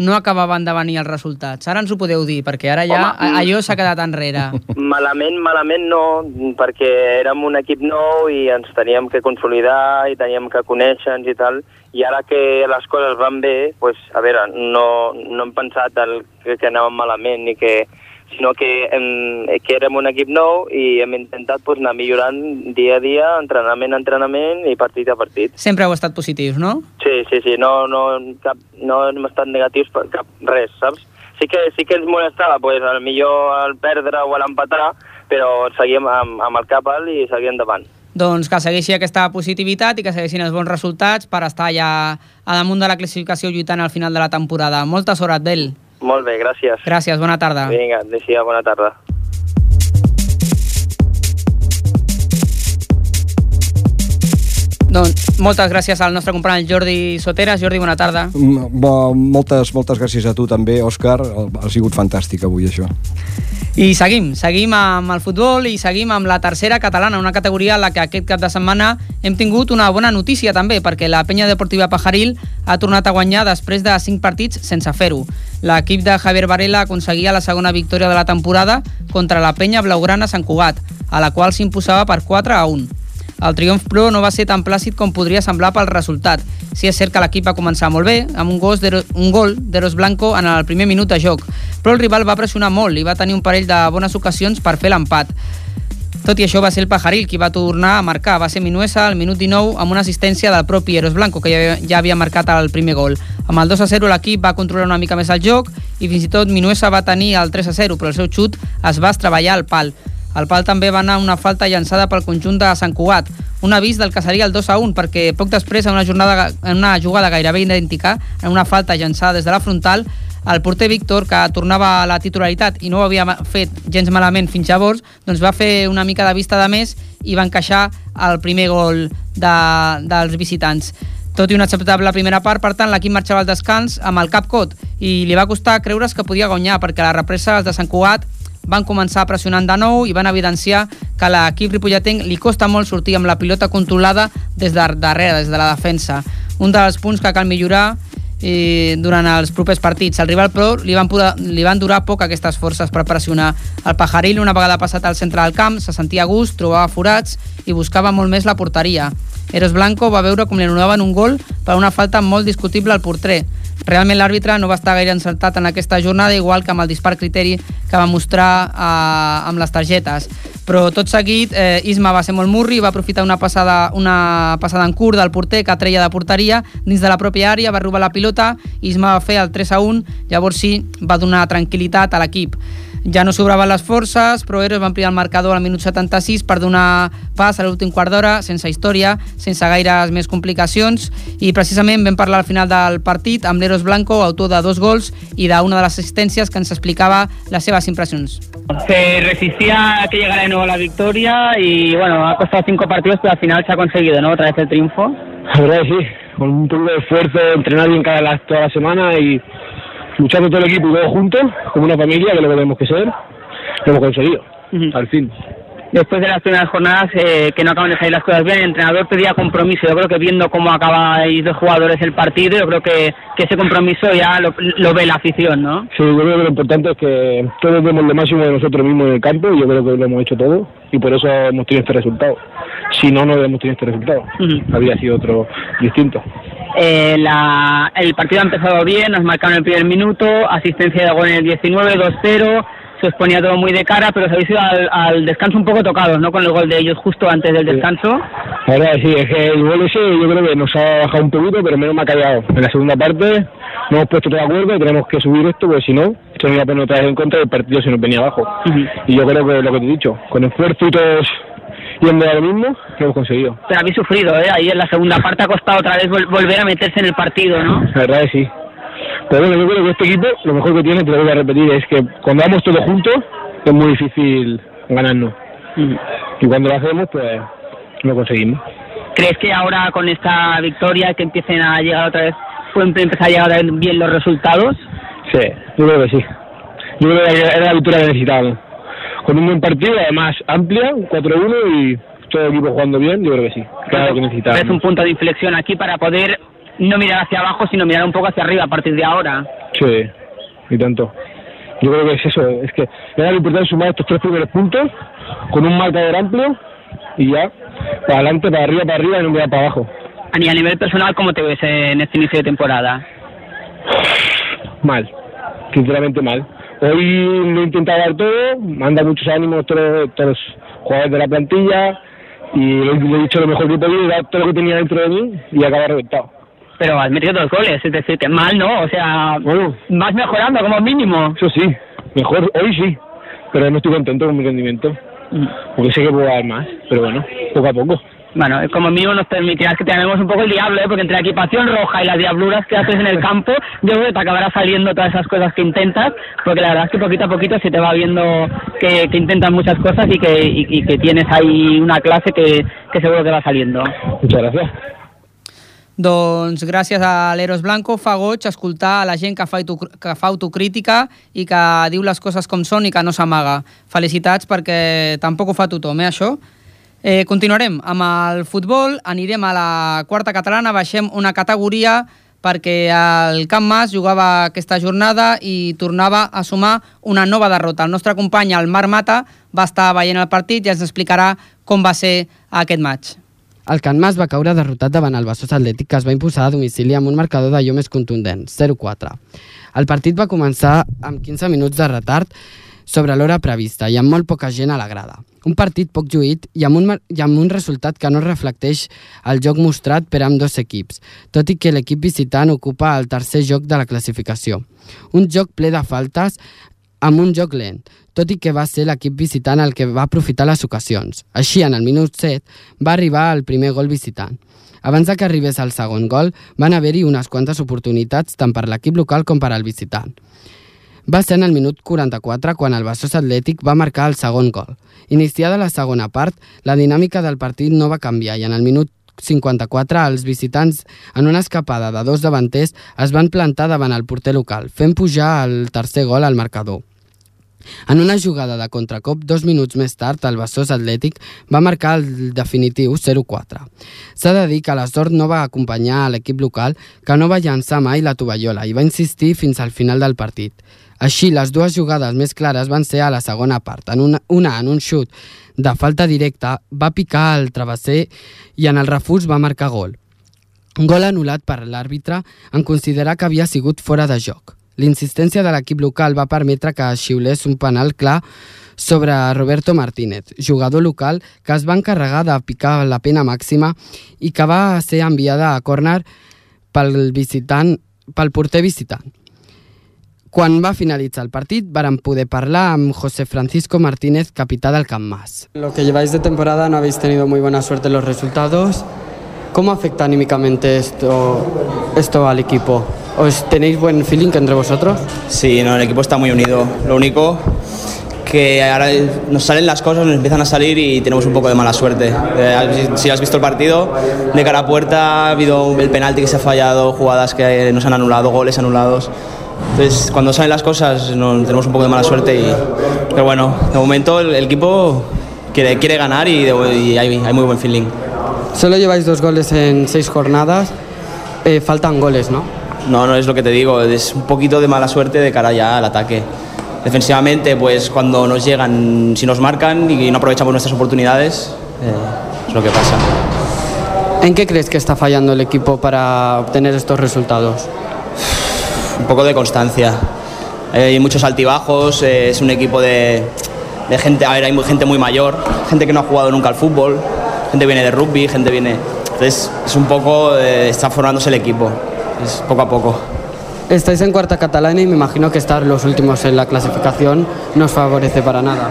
no acabaven de venir els resultats. Ara ens ho podeu dir, perquè ara ja Home, allò s'ha quedat enrere. Malament, malament no, perquè érem un equip nou i ens teníem que consolidar i teníem que conèixer-nos i tal, i ara que les coses van bé, pues, a veure, no, no hem pensat el, que, que anàvem malament ni que sinó que, hem, que érem un equip nou i hem intentat pues, anar millorant dia a dia, entrenament a entrenament i partit a partit. Sempre heu estat positius, no? Sí, sí, sí, no, no, cap, no hem estat negatius per cap res, saps? Sí que, sí que ens molestava, pues, al millor el perdre o l'empatar, però seguíem amb, amb el cap alt i seguíem endavant. Doncs que segueixi aquesta positivitat i que segueixin els bons resultats per estar ja a damunt de la classificació lluitant al final de la temporada. Molta sort, Abdel. Molt bé, gràcies. Gràcies, bona tarda. Vinga, Adéu, bona tarda. Doncs moltes gràcies al nostre company Jordi Soteres. Jordi, bona tarda. Bo, moltes, moltes gràcies a tu també, Òscar ha sigut fantàstic avui això I seguim, seguim amb el futbol i seguim amb la tercera catalana, una categoria en la que aquest cap de setmana hem tingut una bona notícia també, perquè la penya deportiva Pajaril ha tornat a guanyar després de 5 partits sense fer-ho. L'equip de Javier Varela aconseguia la segona victòria de la temporada contra la penya blaugrana Sant Cugat, a la qual s'imposava per 4 a 1. El triomf, però, no va ser tan plàcid com podria semblar pel resultat. Sí és cert que l'equip va començar molt bé, amb un, gos un gol d'Eros Blanco en el primer minut de joc, però el rival va pressionar molt i va tenir un parell de bones ocasions per fer l'empat. Tot i això va ser el Pajaril qui va tornar a marcar. Va ser Minuesa al minut 19 amb una assistència del propi Eros Blanco, que ja, ja havia marcat el primer gol. Amb el 2 a 0 l'equip va controlar una mica més el joc i fins i tot Minuesa va tenir el 3 a 0, però el seu xut es va estreballar al pal. Al pal també va anar una falta llançada pel conjunt de Sant Cugat, un avís del que seria el 2 a 1, perquè poc després, en una, jornada, en una jugada gairebé idèntica, en una falta llançada des de la frontal, el porter Víctor, que tornava a la titularitat i no ho havia fet gens malament fins llavors, doncs va fer una mica de vista de més i va encaixar el primer gol de, dels visitants. Tot i una acceptable primera part, per tant, l'equip marxava al descans amb el cap cot i li va costar creure's que podia guanyar perquè la represa de Sant Cugat van començar pressionant de nou i van evidenciar que a l'equip ripolletenc li costa molt sortir amb la pilota controlada des de darrere, des de la defensa. Un dels punts que cal millorar eh, durant els propers partits. El rival, però, li van, poder, li van durar poc aquestes forces per pressionar. El Pajaril, una vegada passat al centre del camp, se sentia a gust, trobava forats i buscava molt més la porteria. Eros Blanco va veure com li anul·laven un gol per una falta molt discutible al porter. Realment l'àrbitre no va estar gaire encertat en aquesta jornada, igual que amb el dispar criteri que va mostrar eh, amb les targetes. Però tot seguit, eh, Isma va ser molt murri va aprofitar una passada, una passada en curt del porter que treia de porteria dins de la pròpia àrea, va robar la pilota, Isma va fer el 3 a 1, llavors sí, va donar tranquil·litat a l'equip. Ja no sobraven les forces, però Eros va ampliar el marcador al minut 76 per donar pas a l'últim quart d'hora, sense història, sense gaires més complicacions, i precisament vam parlar al final del partit amb l'Eros Blanco, autor de dos gols i d'una de les assistències que ens explicava les seves impressions. Se resistía a que llegara de nuevo la victoria y bueno, ha costado cinco partidos, pero al final se ha conseguido, ¿no? Otra vez el triunfo. La verdad sí, con un poco de esfuerzo, entrenar bien cada la, toda la semana y luchando todo el equipo y todos juntos, como una familia, que es lo que tenemos que ser, lo hemos conseguido, al fin. Después de las primeras jornadas eh, que no acaban de salir las cosas bien, el entrenador pedía compromiso. Yo creo que viendo cómo acabáis dos jugadores el partido, yo creo que, que ese compromiso ya lo, lo ve la afición, ¿no? Sí, yo creo que lo importante es que todos demos lo máximo de nosotros mismos en el campo y yo creo que lo hemos hecho todo y por eso hemos tenido este resultado. Si no, no hemos tenido este resultado. Habría sido otro distinto. Eh, la- el partido ha empezado bien, nos marcaron el primer minuto, asistencia de gol en el 19, 2-0, se os ponía todo muy de cara, pero os habéis ido al, al descanso un poco tocados, ¿no? Con el gol de ellos justo antes del descanso. La verdad sí, es que el gol ese yo creo que nos ha bajado un poquito, pero menos me ha callado. En la segunda parte nos hemos puesto todos de acuerdo, tenemos que subir esto, porque si no, esto nos iba a poner otra vez en contra y el partido se nos venía abajo. Y yo creo que lo que te he dicho, con esfuerzo y todos yendo a lo mismo, lo hemos conseguido. Pero habéis sufrido, ¿eh? Ahí en la segunda parte ha costado otra vez vol- volver a meterse en el partido, ¿no? La verdad que sí. Pero bueno, yo creo que este equipo, lo mejor que tiene, te lo voy a repetir, es que cuando vamos todos juntos, es muy difícil ganarnos. Y cuando lo hacemos, pues lo conseguimos. ¿Crees que ahora con esta victoria que empiecen a llegar otra vez, pueden empezar a llegar bien los resultados? Sí, yo creo que sí. Yo creo que era la victoria que necesitábamos. Con un buen partido, además amplia, un 4-1 y todo el equipo jugando bien, yo creo que sí. Claro que Es necesitábamos. un punto de inflexión aquí para poder no mirar hacia abajo, sino mirar un poco hacia arriba a partir de ahora. Sí, y tanto. Yo creo que es eso, es que era lo importante sumar estos tres primeros puntos con un marcador amplio y ya, para adelante, para arriba, para arriba y no mirar para abajo. A ni- a nivel personal, ¿cómo te ves en este inicio de temporada? Mal, sinceramente mal. Hoy lo he intentado dar todo, manda muchos ánimos todos, todos los jugadores de la plantilla y le, le he dicho lo mejor que he podido, dar todo lo que tenía dentro de mí y acaba reventado. Pero has metido dos goles, es decir, que mal, ¿no? O sea, vas mejorando como mínimo. Eso sí, mejor, hoy sí, pero no estoy contento con mi rendimiento, porque sé que puedo dar más, pero bueno, poco a poco. Bueno, como mínimo nos permitirás que te llamemos un poco el diablo, ¿eh? porque entre la equipación roja y las diabluras que haces en el campo, yo creo que te acabará saliendo todas esas cosas que intentas, porque la verdad es que poquito a poquito se te va viendo que, que intentas muchas cosas y que, y, y que tienes ahí una clase que, que seguro que va saliendo. Muchas gracias. Doncs gràcies a l'Eros Blanco fa goig escoltar a la gent que fa, auto, que fa autocrítica i que diu les coses com són i que no s'amaga. Felicitats perquè tampoc ho fa tothom, eh, això? Eh, continuarem amb el futbol, anirem a la quarta catalana, baixem una categoria perquè el Camp Mas jugava aquesta jornada i tornava a sumar una nova derrota. El nostre company, el Marc Mata, va estar veient el partit i ens explicarà com va ser aquest maig. El Can Mas va caure derrotat davant el Bassós Atlètic que es va imposar a domicili amb un marcador d'allò més contundent, 0-4. El partit va començar amb 15 minuts de retard sobre l'hora prevista i amb molt poca gent a la grada. Un partit poc lluït i amb un, i amb un resultat que no reflecteix el joc mostrat per amb dos equips, tot i que l'equip visitant ocupa el tercer joc de la classificació. Un joc ple de faltes amb un joc lent, tot i que va ser l'equip visitant el que va aprofitar les ocasions. Així, en el minut 7, va arribar el primer gol visitant. Abans de que arribés el segon gol, van haver-hi unes quantes oportunitats tant per l'equip local com per al visitant. Va ser en el minut 44 quan el Bassós Atlètic va marcar el segon gol. Iniciada la segona part, la dinàmica del partit no va canviar i en el minut 54 els visitants en una escapada de dos davanters es van plantar davant el porter local, fent pujar el tercer gol al marcador. En una jugada de contracop, dos minuts més tard, el Besòs Atlètic va marcar el definitiu 0-4. S'ha de dir que l'Esort no va acompanyar a l'equip local, que no va llançar mai la tovallola i va insistir fins al final del partit. Així, les dues jugades més clares van ser a la segona part. En una, una en un xut de falta directa, va picar el travesser i en el refús va marcar gol. Un gol anul·lat per l'àrbitre en considerar que havia sigut fora de joc. L'insistència de l'equip local va permetre que xiulés un penal clar sobre Roberto Martínez, jugador local que es va encarregar de picar la pena màxima i que va ser enviada a córner pel visitant pel porter visitant. Quan va finalitzar el partit, varen poder parlar amb José Francisco Martínez, capità del Camp Mas. Lo que lleváis de temporada no habéis tenido muy buena suerte en los resultados. ¿Cómo afecta anímicamente esto, esto al equipo? ¿Os tenéis buen feeling entre vosotros? Sí, no, el equipo está muy unido. Lo único que ahora nos salen las cosas, nos empiezan a salir y tenemos un poco de mala suerte. Eh, si has visto el partido, de cara a puerta ha habido el penalti que se ha fallado, jugadas que nos han anulado, goles anulados. Entonces, cuando salen las cosas, no, tenemos un poco de mala suerte. Y, pero bueno, de momento el, el equipo quiere, quiere ganar y, de- y hay, hay muy buen feeling. Solo lleváis dos goles en seis jornadas. Eh, faltan goles, ¿no? No, no es lo que te digo, es un poquito de mala suerte de cara ya al ataque. Defensivamente, pues cuando nos llegan, si nos marcan y no aprovechamos nuestras oportunidades, eh, es lo que pasa. ¿En qué crees que está fallando el equipo para obtener estos resultados? Un poco de constancia. Hay muchos altibajos, eh, es un equipo de, de gente, a ver, hay gente muy mayor, gente que no ha jugado nunca al fútbol, gente viene de rugby, gente viene... Entonces es un poco, eh, está formándose el equipo, es poco a poco. Estáis en cuarta catalana y me imagino que estar los últimos en la clasificación no os favorece para nada.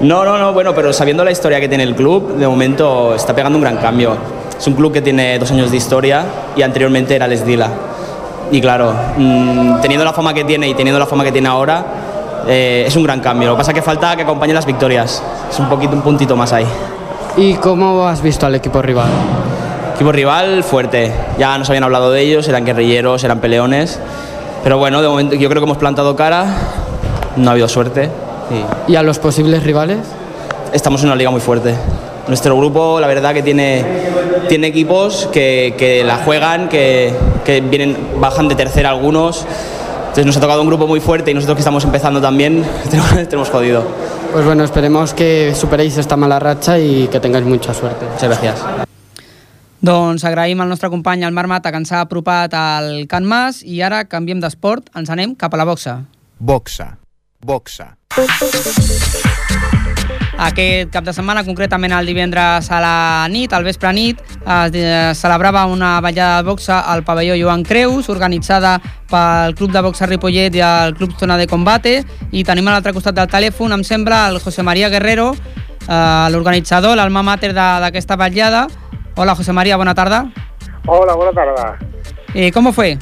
No, no, no, bueno, pero sabiendo la historia que tiene el club, de momento está pegando un gran cambio. Es un club que tiene dos años de historia y anteriormente era el Esdila. Y claro, mm, teniendo la fama que tiene y teniendo la fama que tiene ahora, eh, es un gran cambio. Lo que pasa es que falta que acompañen las victorias. Es un poquito, un puntito más ahí. ¿Y cómo has visto al equipo rival? Equipo rival fuerte. Ya nos habían hablado de ellos, eran guerrilleros, eran peleones. Pero bueno, de momento yo creo que hemos plantado cara, no ha habido suerte. Y ¿Y a los posibles rivales? estamos en una liga muy fuerte. Nuestro grupo, la verdad, que tiene, tiene equipos que, que la juegan, que, que vienen, bajan de tercera algunos. Entonces nos ha tocado un grupo muy fuerte y nosotros que estamos empezando también, tenemos, tenemos jodido. Pues bueno, esperemos que superéis esta mala racha y que tengáis mucha suerte. Muchas gracias. Doncs agraïm al nostre company, el Marc Mata, que ens ha apropat al Can Mas i ara canviem d'esport, ens anem cap a la boxa. Boxa. Boxa. Aquest cap de setmana, concretament el divendres a la nit, al vespre nit, es celebrava una ballada de boxa al pavelló Joan Creus, organitzada pel Club de Boxa Ripollet i el Club Zona de Combate, i tenim a l'altre costat del telèfon, em sembla, el José María Guerrero, eh, l'organitzador, l'alma mater de- d'aquesta ballada. Hola, José María, bona tarda. Hola, buena tarde. Eh, ¿Cómo fue?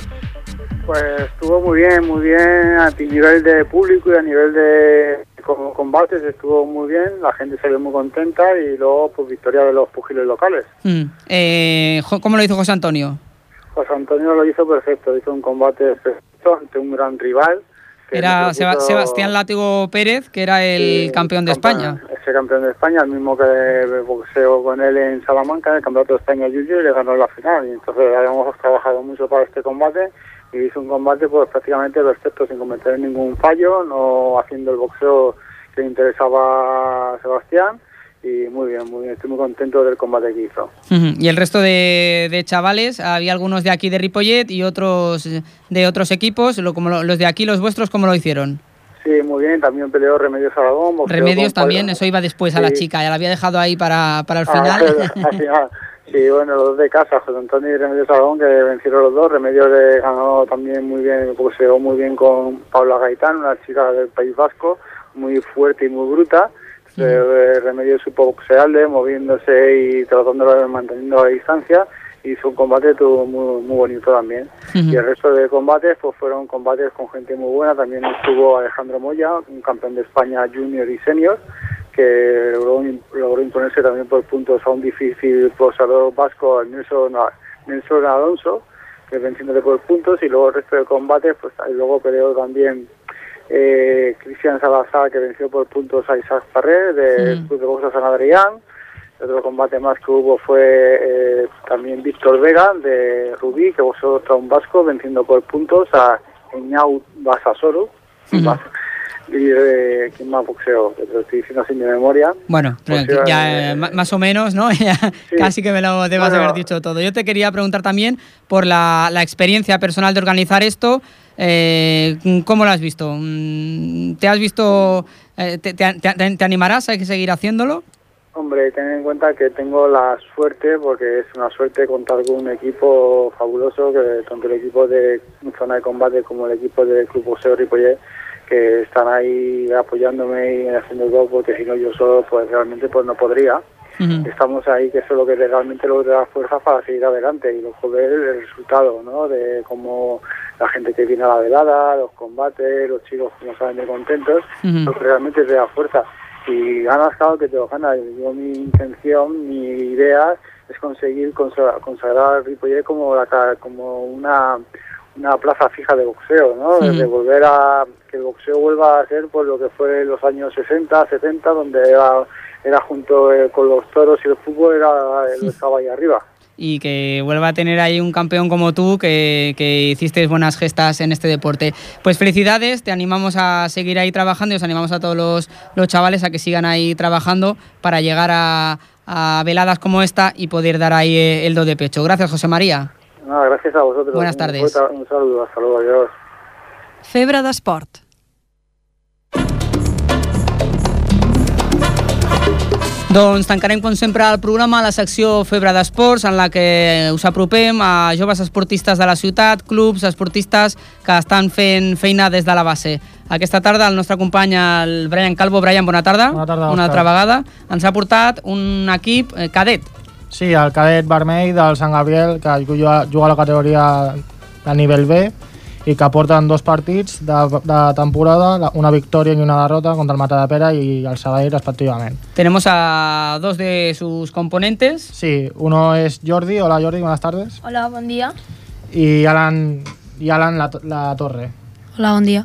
Pues estuvo muy bien, muy bien a nivel de público y a nivel de com- combates estuvo muy bien, la gente se vio muy contenta y luego pues victoria de los pugiles locales. Mm, eh, ¿Cómo lo hizo José Antonio? José Antonio lo hizo perfecto, hizo un combate perfecto ante un gran rival. que Era Sebastián Látigo Pérez, que era el campeón de España. Ese campeón de España, el mismo que boxeó con él en Salamanca, en el campeonato de España Junior, y le ganó la final. Y entonces habíamos trabajado mucho para este combate y hizo un combate pues prácticamente perfecto, sin cometer ningún fallo, no haciendo el boxeo que le interesaba a Sebastián. Y muy bien, muy bien, estoy muy contento del combate que hizo. Y el resto de, de chavales, había algunos de aquí de Ripollet y otros de otros equipos, lo- como lo- los de aquí, los vuestros, ¿cómo lo hicieron? Sí, muy bien, también peleó Remedios Aragón. Remedios también, Pablo- eso iba después a la chica, ya la había dejado ahí para, para el Ah, final. al final. Sí, bueno, los dos de casa, José Antonio y Remedios Aragón, que vencieron los dos. Remedios le ganó también muy bien, boxeó muy bien con Paula Gaitán, una chica del País Vasco, muy fuerte y muy bruta. Eh, Remedios supo boxearle, moviéndose y tratándolo de manteniendo la distancia. Hizo un combate tuvo muy, muy bonito también. Y el resto de combates pues fueron combates con gente muy buena. También estuvo Alejandro Moya, un campeón de España junior y senior, que logró, logró imponerse también por puntos a un difícil boxeador vasco, el Nelson, Nelson Alonso, que venciéndole por puntos, y luego el resto de combates, pues ahí luego peleó también eh, Cristian Salazar, que venció por puntos a Isaac Farré, del Mm. Club de Boxeo San Adrián. Otro combate más que hubo fue eh, también Víctor Vega, de Rubí, que boxeó contra un vasco, venciendo por puntos a Eñau Basasoro. Bas- Y eh, ¿quién más boxeó? Te lo estoy diciendo sin de memoria. Bueno, ya, eh, más o menos, ¿no? Ya Casi que me lo debas Bueno. haber dicho todo. Yo te quería preguntar también por la, la experiencia personal de organizar esto. eh, ¿Cómo lo has visto? Mm, ¿Te has visto, eh, te, te- te- te animarás a seguir haciéndolo? Hombre, ten en cuenta que tengo la suerte, porque es una suerte contar con un equipo fabuloso, que tanto el equipo de zona de combate como el equipo del Club Boxeo Ripollet, que están ahí apoyándome y haciendo todo, porque si no yo solo, pues realmente pues no podría. Estamos ahí, que eso es lo que realmente lo da fuerza para seguir adelante y luego ver el resultado, ¿no? De cómo la gente que viene a la velada, los combates, los chicos como salen de contentos, lo que realmente te da fuerza. Y ganas, claro que te lo ganas. Yo mi intención, mi idea es conseguir consa- consagrar a Ripollet como, la, como una, una plaza fija de boxeo, ¿no? De volver a que el boxeo vuelva a ser por lo que fue en los años 60, 70, donde era, era junto eh, con los toros y el fútbol, era, lo estaba ahí arriba. y que vuelva a tener ahí un campeón como tú que, que hiciste buenas gestas en este deporte. Pues felicidades, te animamos a seguir ahí trabajando y os animamos a todos los, los chavales a que sigan ahí trabajando para llegar a, a veladas como esta y poder dar ahí eh, el do de pecho. Gracias, José María. Nada, gracias a vosotros. Buenas Un tardes. fuerte- Un saludo, hasta luego, adiós. Febre d'esport. Doncs tancarem, com sempre, el programa a la secció Febre d'Esports, en la que us apropem a joves esportistes de la ciutat, clubs, esportistes que estan fent feina des de la base. Aquesta tarda el nostre company, el Brian Calvo. Brian, bona tarda. Bona tarda, Una altra vegada. Ens ha portat un equip eh, cadet. Sí, el cadet vermell del Sant Gabriel, que juga, juga a la categoria de nivell B i que porten dos partits de, de temporada, una victòria i una derrota contra el Matadepera i el Sabadell respectivament. Tenemos a dos de sus componentes. Sí, uno es Jordi. Hola Jordi, buenas tardes. Hola, bon dia. Y Alan, y Alan la, la Torre. Hola, bon dia.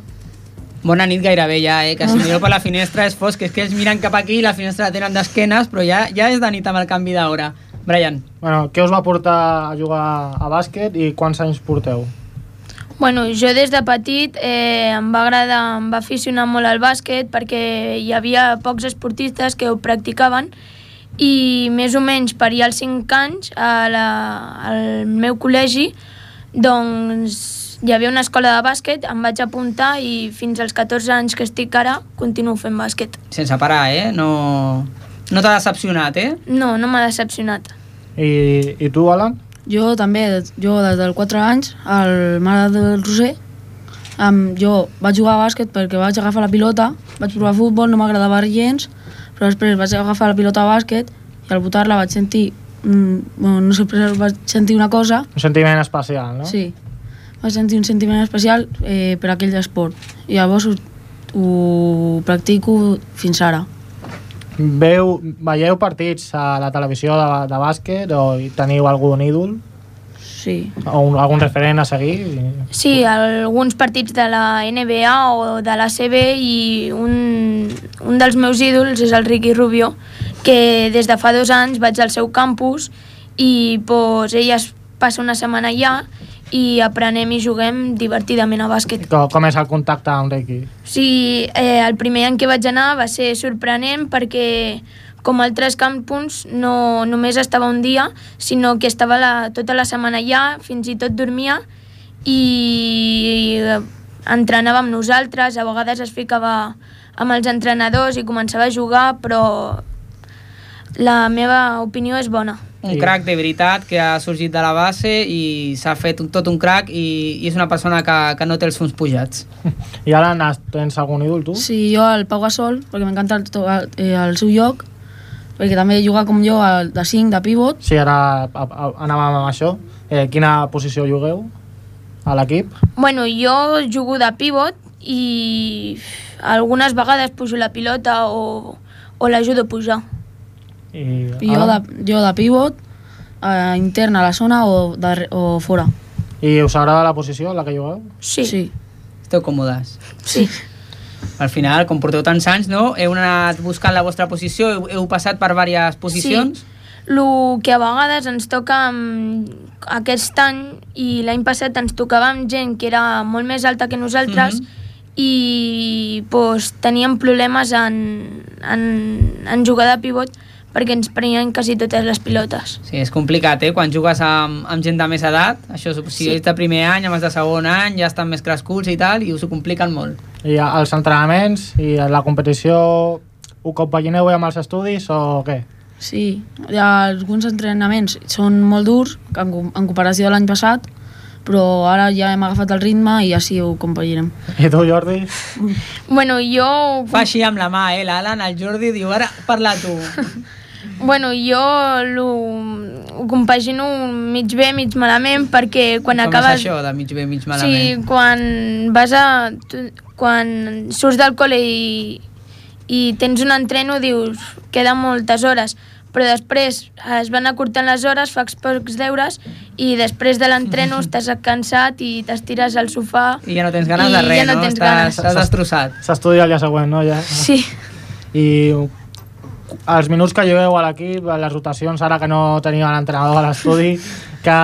Bona nit gairebé ja, eh? que si mireu per la finestra és fosc, és que ells miren cap aquí i la finestra la tenen d'esquenes, però ja, ja és de nit amb el canvi d'hora. Brian. Bueno, què us va portar a jugar a bàsquet i quants anys porteu? Bueno, jo des de petit eh, em va agradar, em va aficionar molt al bàsquet perquè hi havia pocs esportistes que ho practicaven i més o menys per allà als 5 anys a la, al meu col·legi doncs hi havia una escola de bàsquet, em vaig apuntar i fins als 14 anys que estic ara continuo fent bàsquet. Sense parar, eh? No, no t'ha decepcionat, eh? No, no m'ha decepcionat. I, I tu, Alan? Jo també, jo des dels 4 anys, al Mare del Roser, um, jo vaig jugar a bàsquet perquè vaig agafar la pilota, vaig provar futbol, no m'agradava gens, però després vaig agafar la pilota a bàsquet i al botar-la vaig sentir, mm, bueno, no sé, però vaig sentir una cosa, Un sentiment especial, no? sí, vaig sentir un sentiment especial eh, per aquell esport. I llavors ho, ho practico fins ara. Veu, veieu partits a la televisió de, de bàsquet o teniu algun ídol? Sí. O un, algun referent a seguir? Sí, alguns partits de la NBA o de la CB i un, un dels meus ídols és el Ricky Rubio, que des de fa dos anys vaig al seu campus i pues, ell es passa una setmana allà i aprenem i juguem divertidament a bàsquet. Com, com és el contacte amb Ricky? Sí, eh, el primer any que vaig anar va ser sorprenent perquè com altres campus no només estava un dia, sinó que estava la, tota la setmana allà, fins i tot dormia i entrenava amb nosaltres, a vegades es ficava amb els entrenadors i començava a jugar, però la meva opinió és bona. Un crac de veritat que ha sorgit de la base i s'ha fet un, tot un crac i, i és una persona que, que no té els fons pujats. I Alan, has- tens algun ídol tu? Sí, jo el Pau Gasol, perquè m'encanta el, to- eh, el seu joc, perquè també juga com jo al de 5, de pivot. Sí, ara a, a, anàvem amb això. Eh, quina posició jugueu a l'equip? Bueno, jo jugo de pivot i algunes vegades pujo la pilota o, o l'ajudo a pujar. I, I jo de, jo de pivot, eh, intern a la zona o, de, o fora. I us agrada la posició en la que jugueu? Sí. sí. Esteu còmodes? Sí. Al final, com porteu tants anys, no? Heu anat buscant la vostra posició, heu, heu passat per diverses posicions. Sí. El que a vegades ens toca amb aquest any i l'any passat ens tocava amb gent que era molt més alta que nosaltres Mhm. i pues, teníem problemes en, en, en jugar de pivot perquè ens prenien quasi totes les pilotes. Sí, és complicat, eh? Quan jugues amb, amb gent de més edat, això, si Sí. ets de primer any, amb els de segon any, ja estan més crescuts i tal, i us ho compliquen molt. I els entrenaments i la competició ho compagineu amb els estudis o què? Sí, hi ha alguns entrenaments són molt durs en, en comparació de l'any passat, però ara ja hem agafat el ritme i ja sí ho compaginem. I tu, Jordi? Bueno, jo... Fa així amb la mà, eh? L'Alan, el Jordi, diu, ara parla tu. Bueno, jo lo, ho compagino mig bé, mig malament, perquè quan Com acabes... és això, de mig bé, mig Sí, malament? quan vas a... tu- Quan surts del col·le i, i tens un entreno, dius, queden moltes hores, però després es van acortant les hores, fas pocs deures i després de l'entreno estàs cansat i t'estires al sofà I ja no tens ganes de res, ja no? no? tens Estàs, ganes. estàs destrossat. S'estudia el dia següent, no? Ja. Sí. I els minuts que lleveu a l'equip, les rotacions, ara que no teniu l'entrenador a l'estudi, que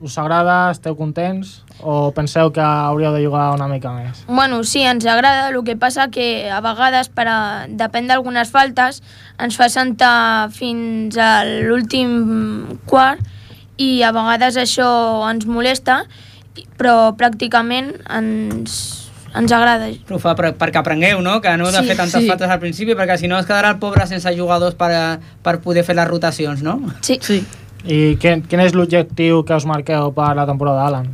us agrada, esteu contents? O penseu que hauríeu de jugar una mica més? Bueno, sí, ens agrada, el que passa que a vegades, per a, depèn d'algunes faltes, ens fa sentar fins a l'últim quart i a vegades això ens molesta, però pràcticament ens, ens agrada. Però ho fa per, perquè aprengueu, no? Que no heu de Sí, fer tantes sí. faltes al principi, perquè si no es quedarà el pobre sense jugadors per, per poder fer les rotacions, no? Sí. sí. I quin, quin és l'objectiu que us marqueu per la temporada, Alan?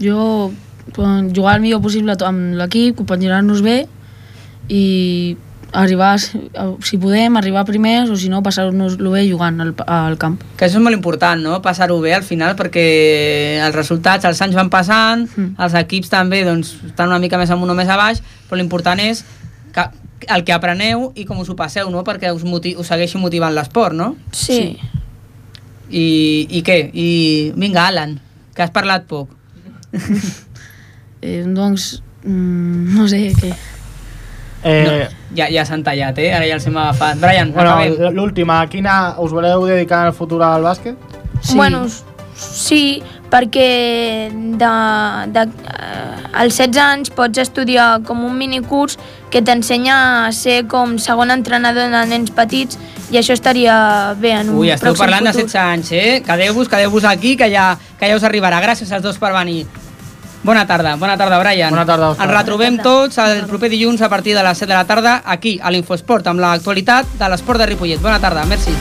Jo, jugar el millor possible amb l'equip, compaginar-nos bé i arribar, si podem, arribar primers o si no, passar-nos-lo bé jugant al, al camp. Que això és molt important, no? Passar-ho bé al final, perquè els resultats, els anys van passant, mm. els equips també doncs, estan una mica més amunt o més a baix, però l'important és que el que apreneu i com us ho passeu, no? Perquè us, moti us segueixi motivant l'esport, no? Sí. I, I què? I vinga, Alan, que has parlat poc. Eh, doncs, mm, no sé què. Eh, no, ja, ja s'han tallat, eh? Ara ja els hem agafat. Brian, bueno, acabem. l'última, quina us voleu dedicar en el futur al bàsquet? Sí. Bueno, sí, perquè de, de, eh, als 16 anys pots estudiar com un minicurs que t'ensenya a ser com segon entrenador de nens petits i això estaria bé en un Ui, esteu parlant futur. de 16 anys, eh? Quedeu-vos, quedeu-vos aquí, que ja, que ja us arribarà. Gràcies als dos per venir. Bona tarda, bona tarda, Brian. Bona tarda, Òscar. Ens retrobem tots el proper dilluns a partir de les 7 de la tarda aquí, a l'Infosport, amb l'actualitat de l'esport de Ripollet. Bona tarda, merci.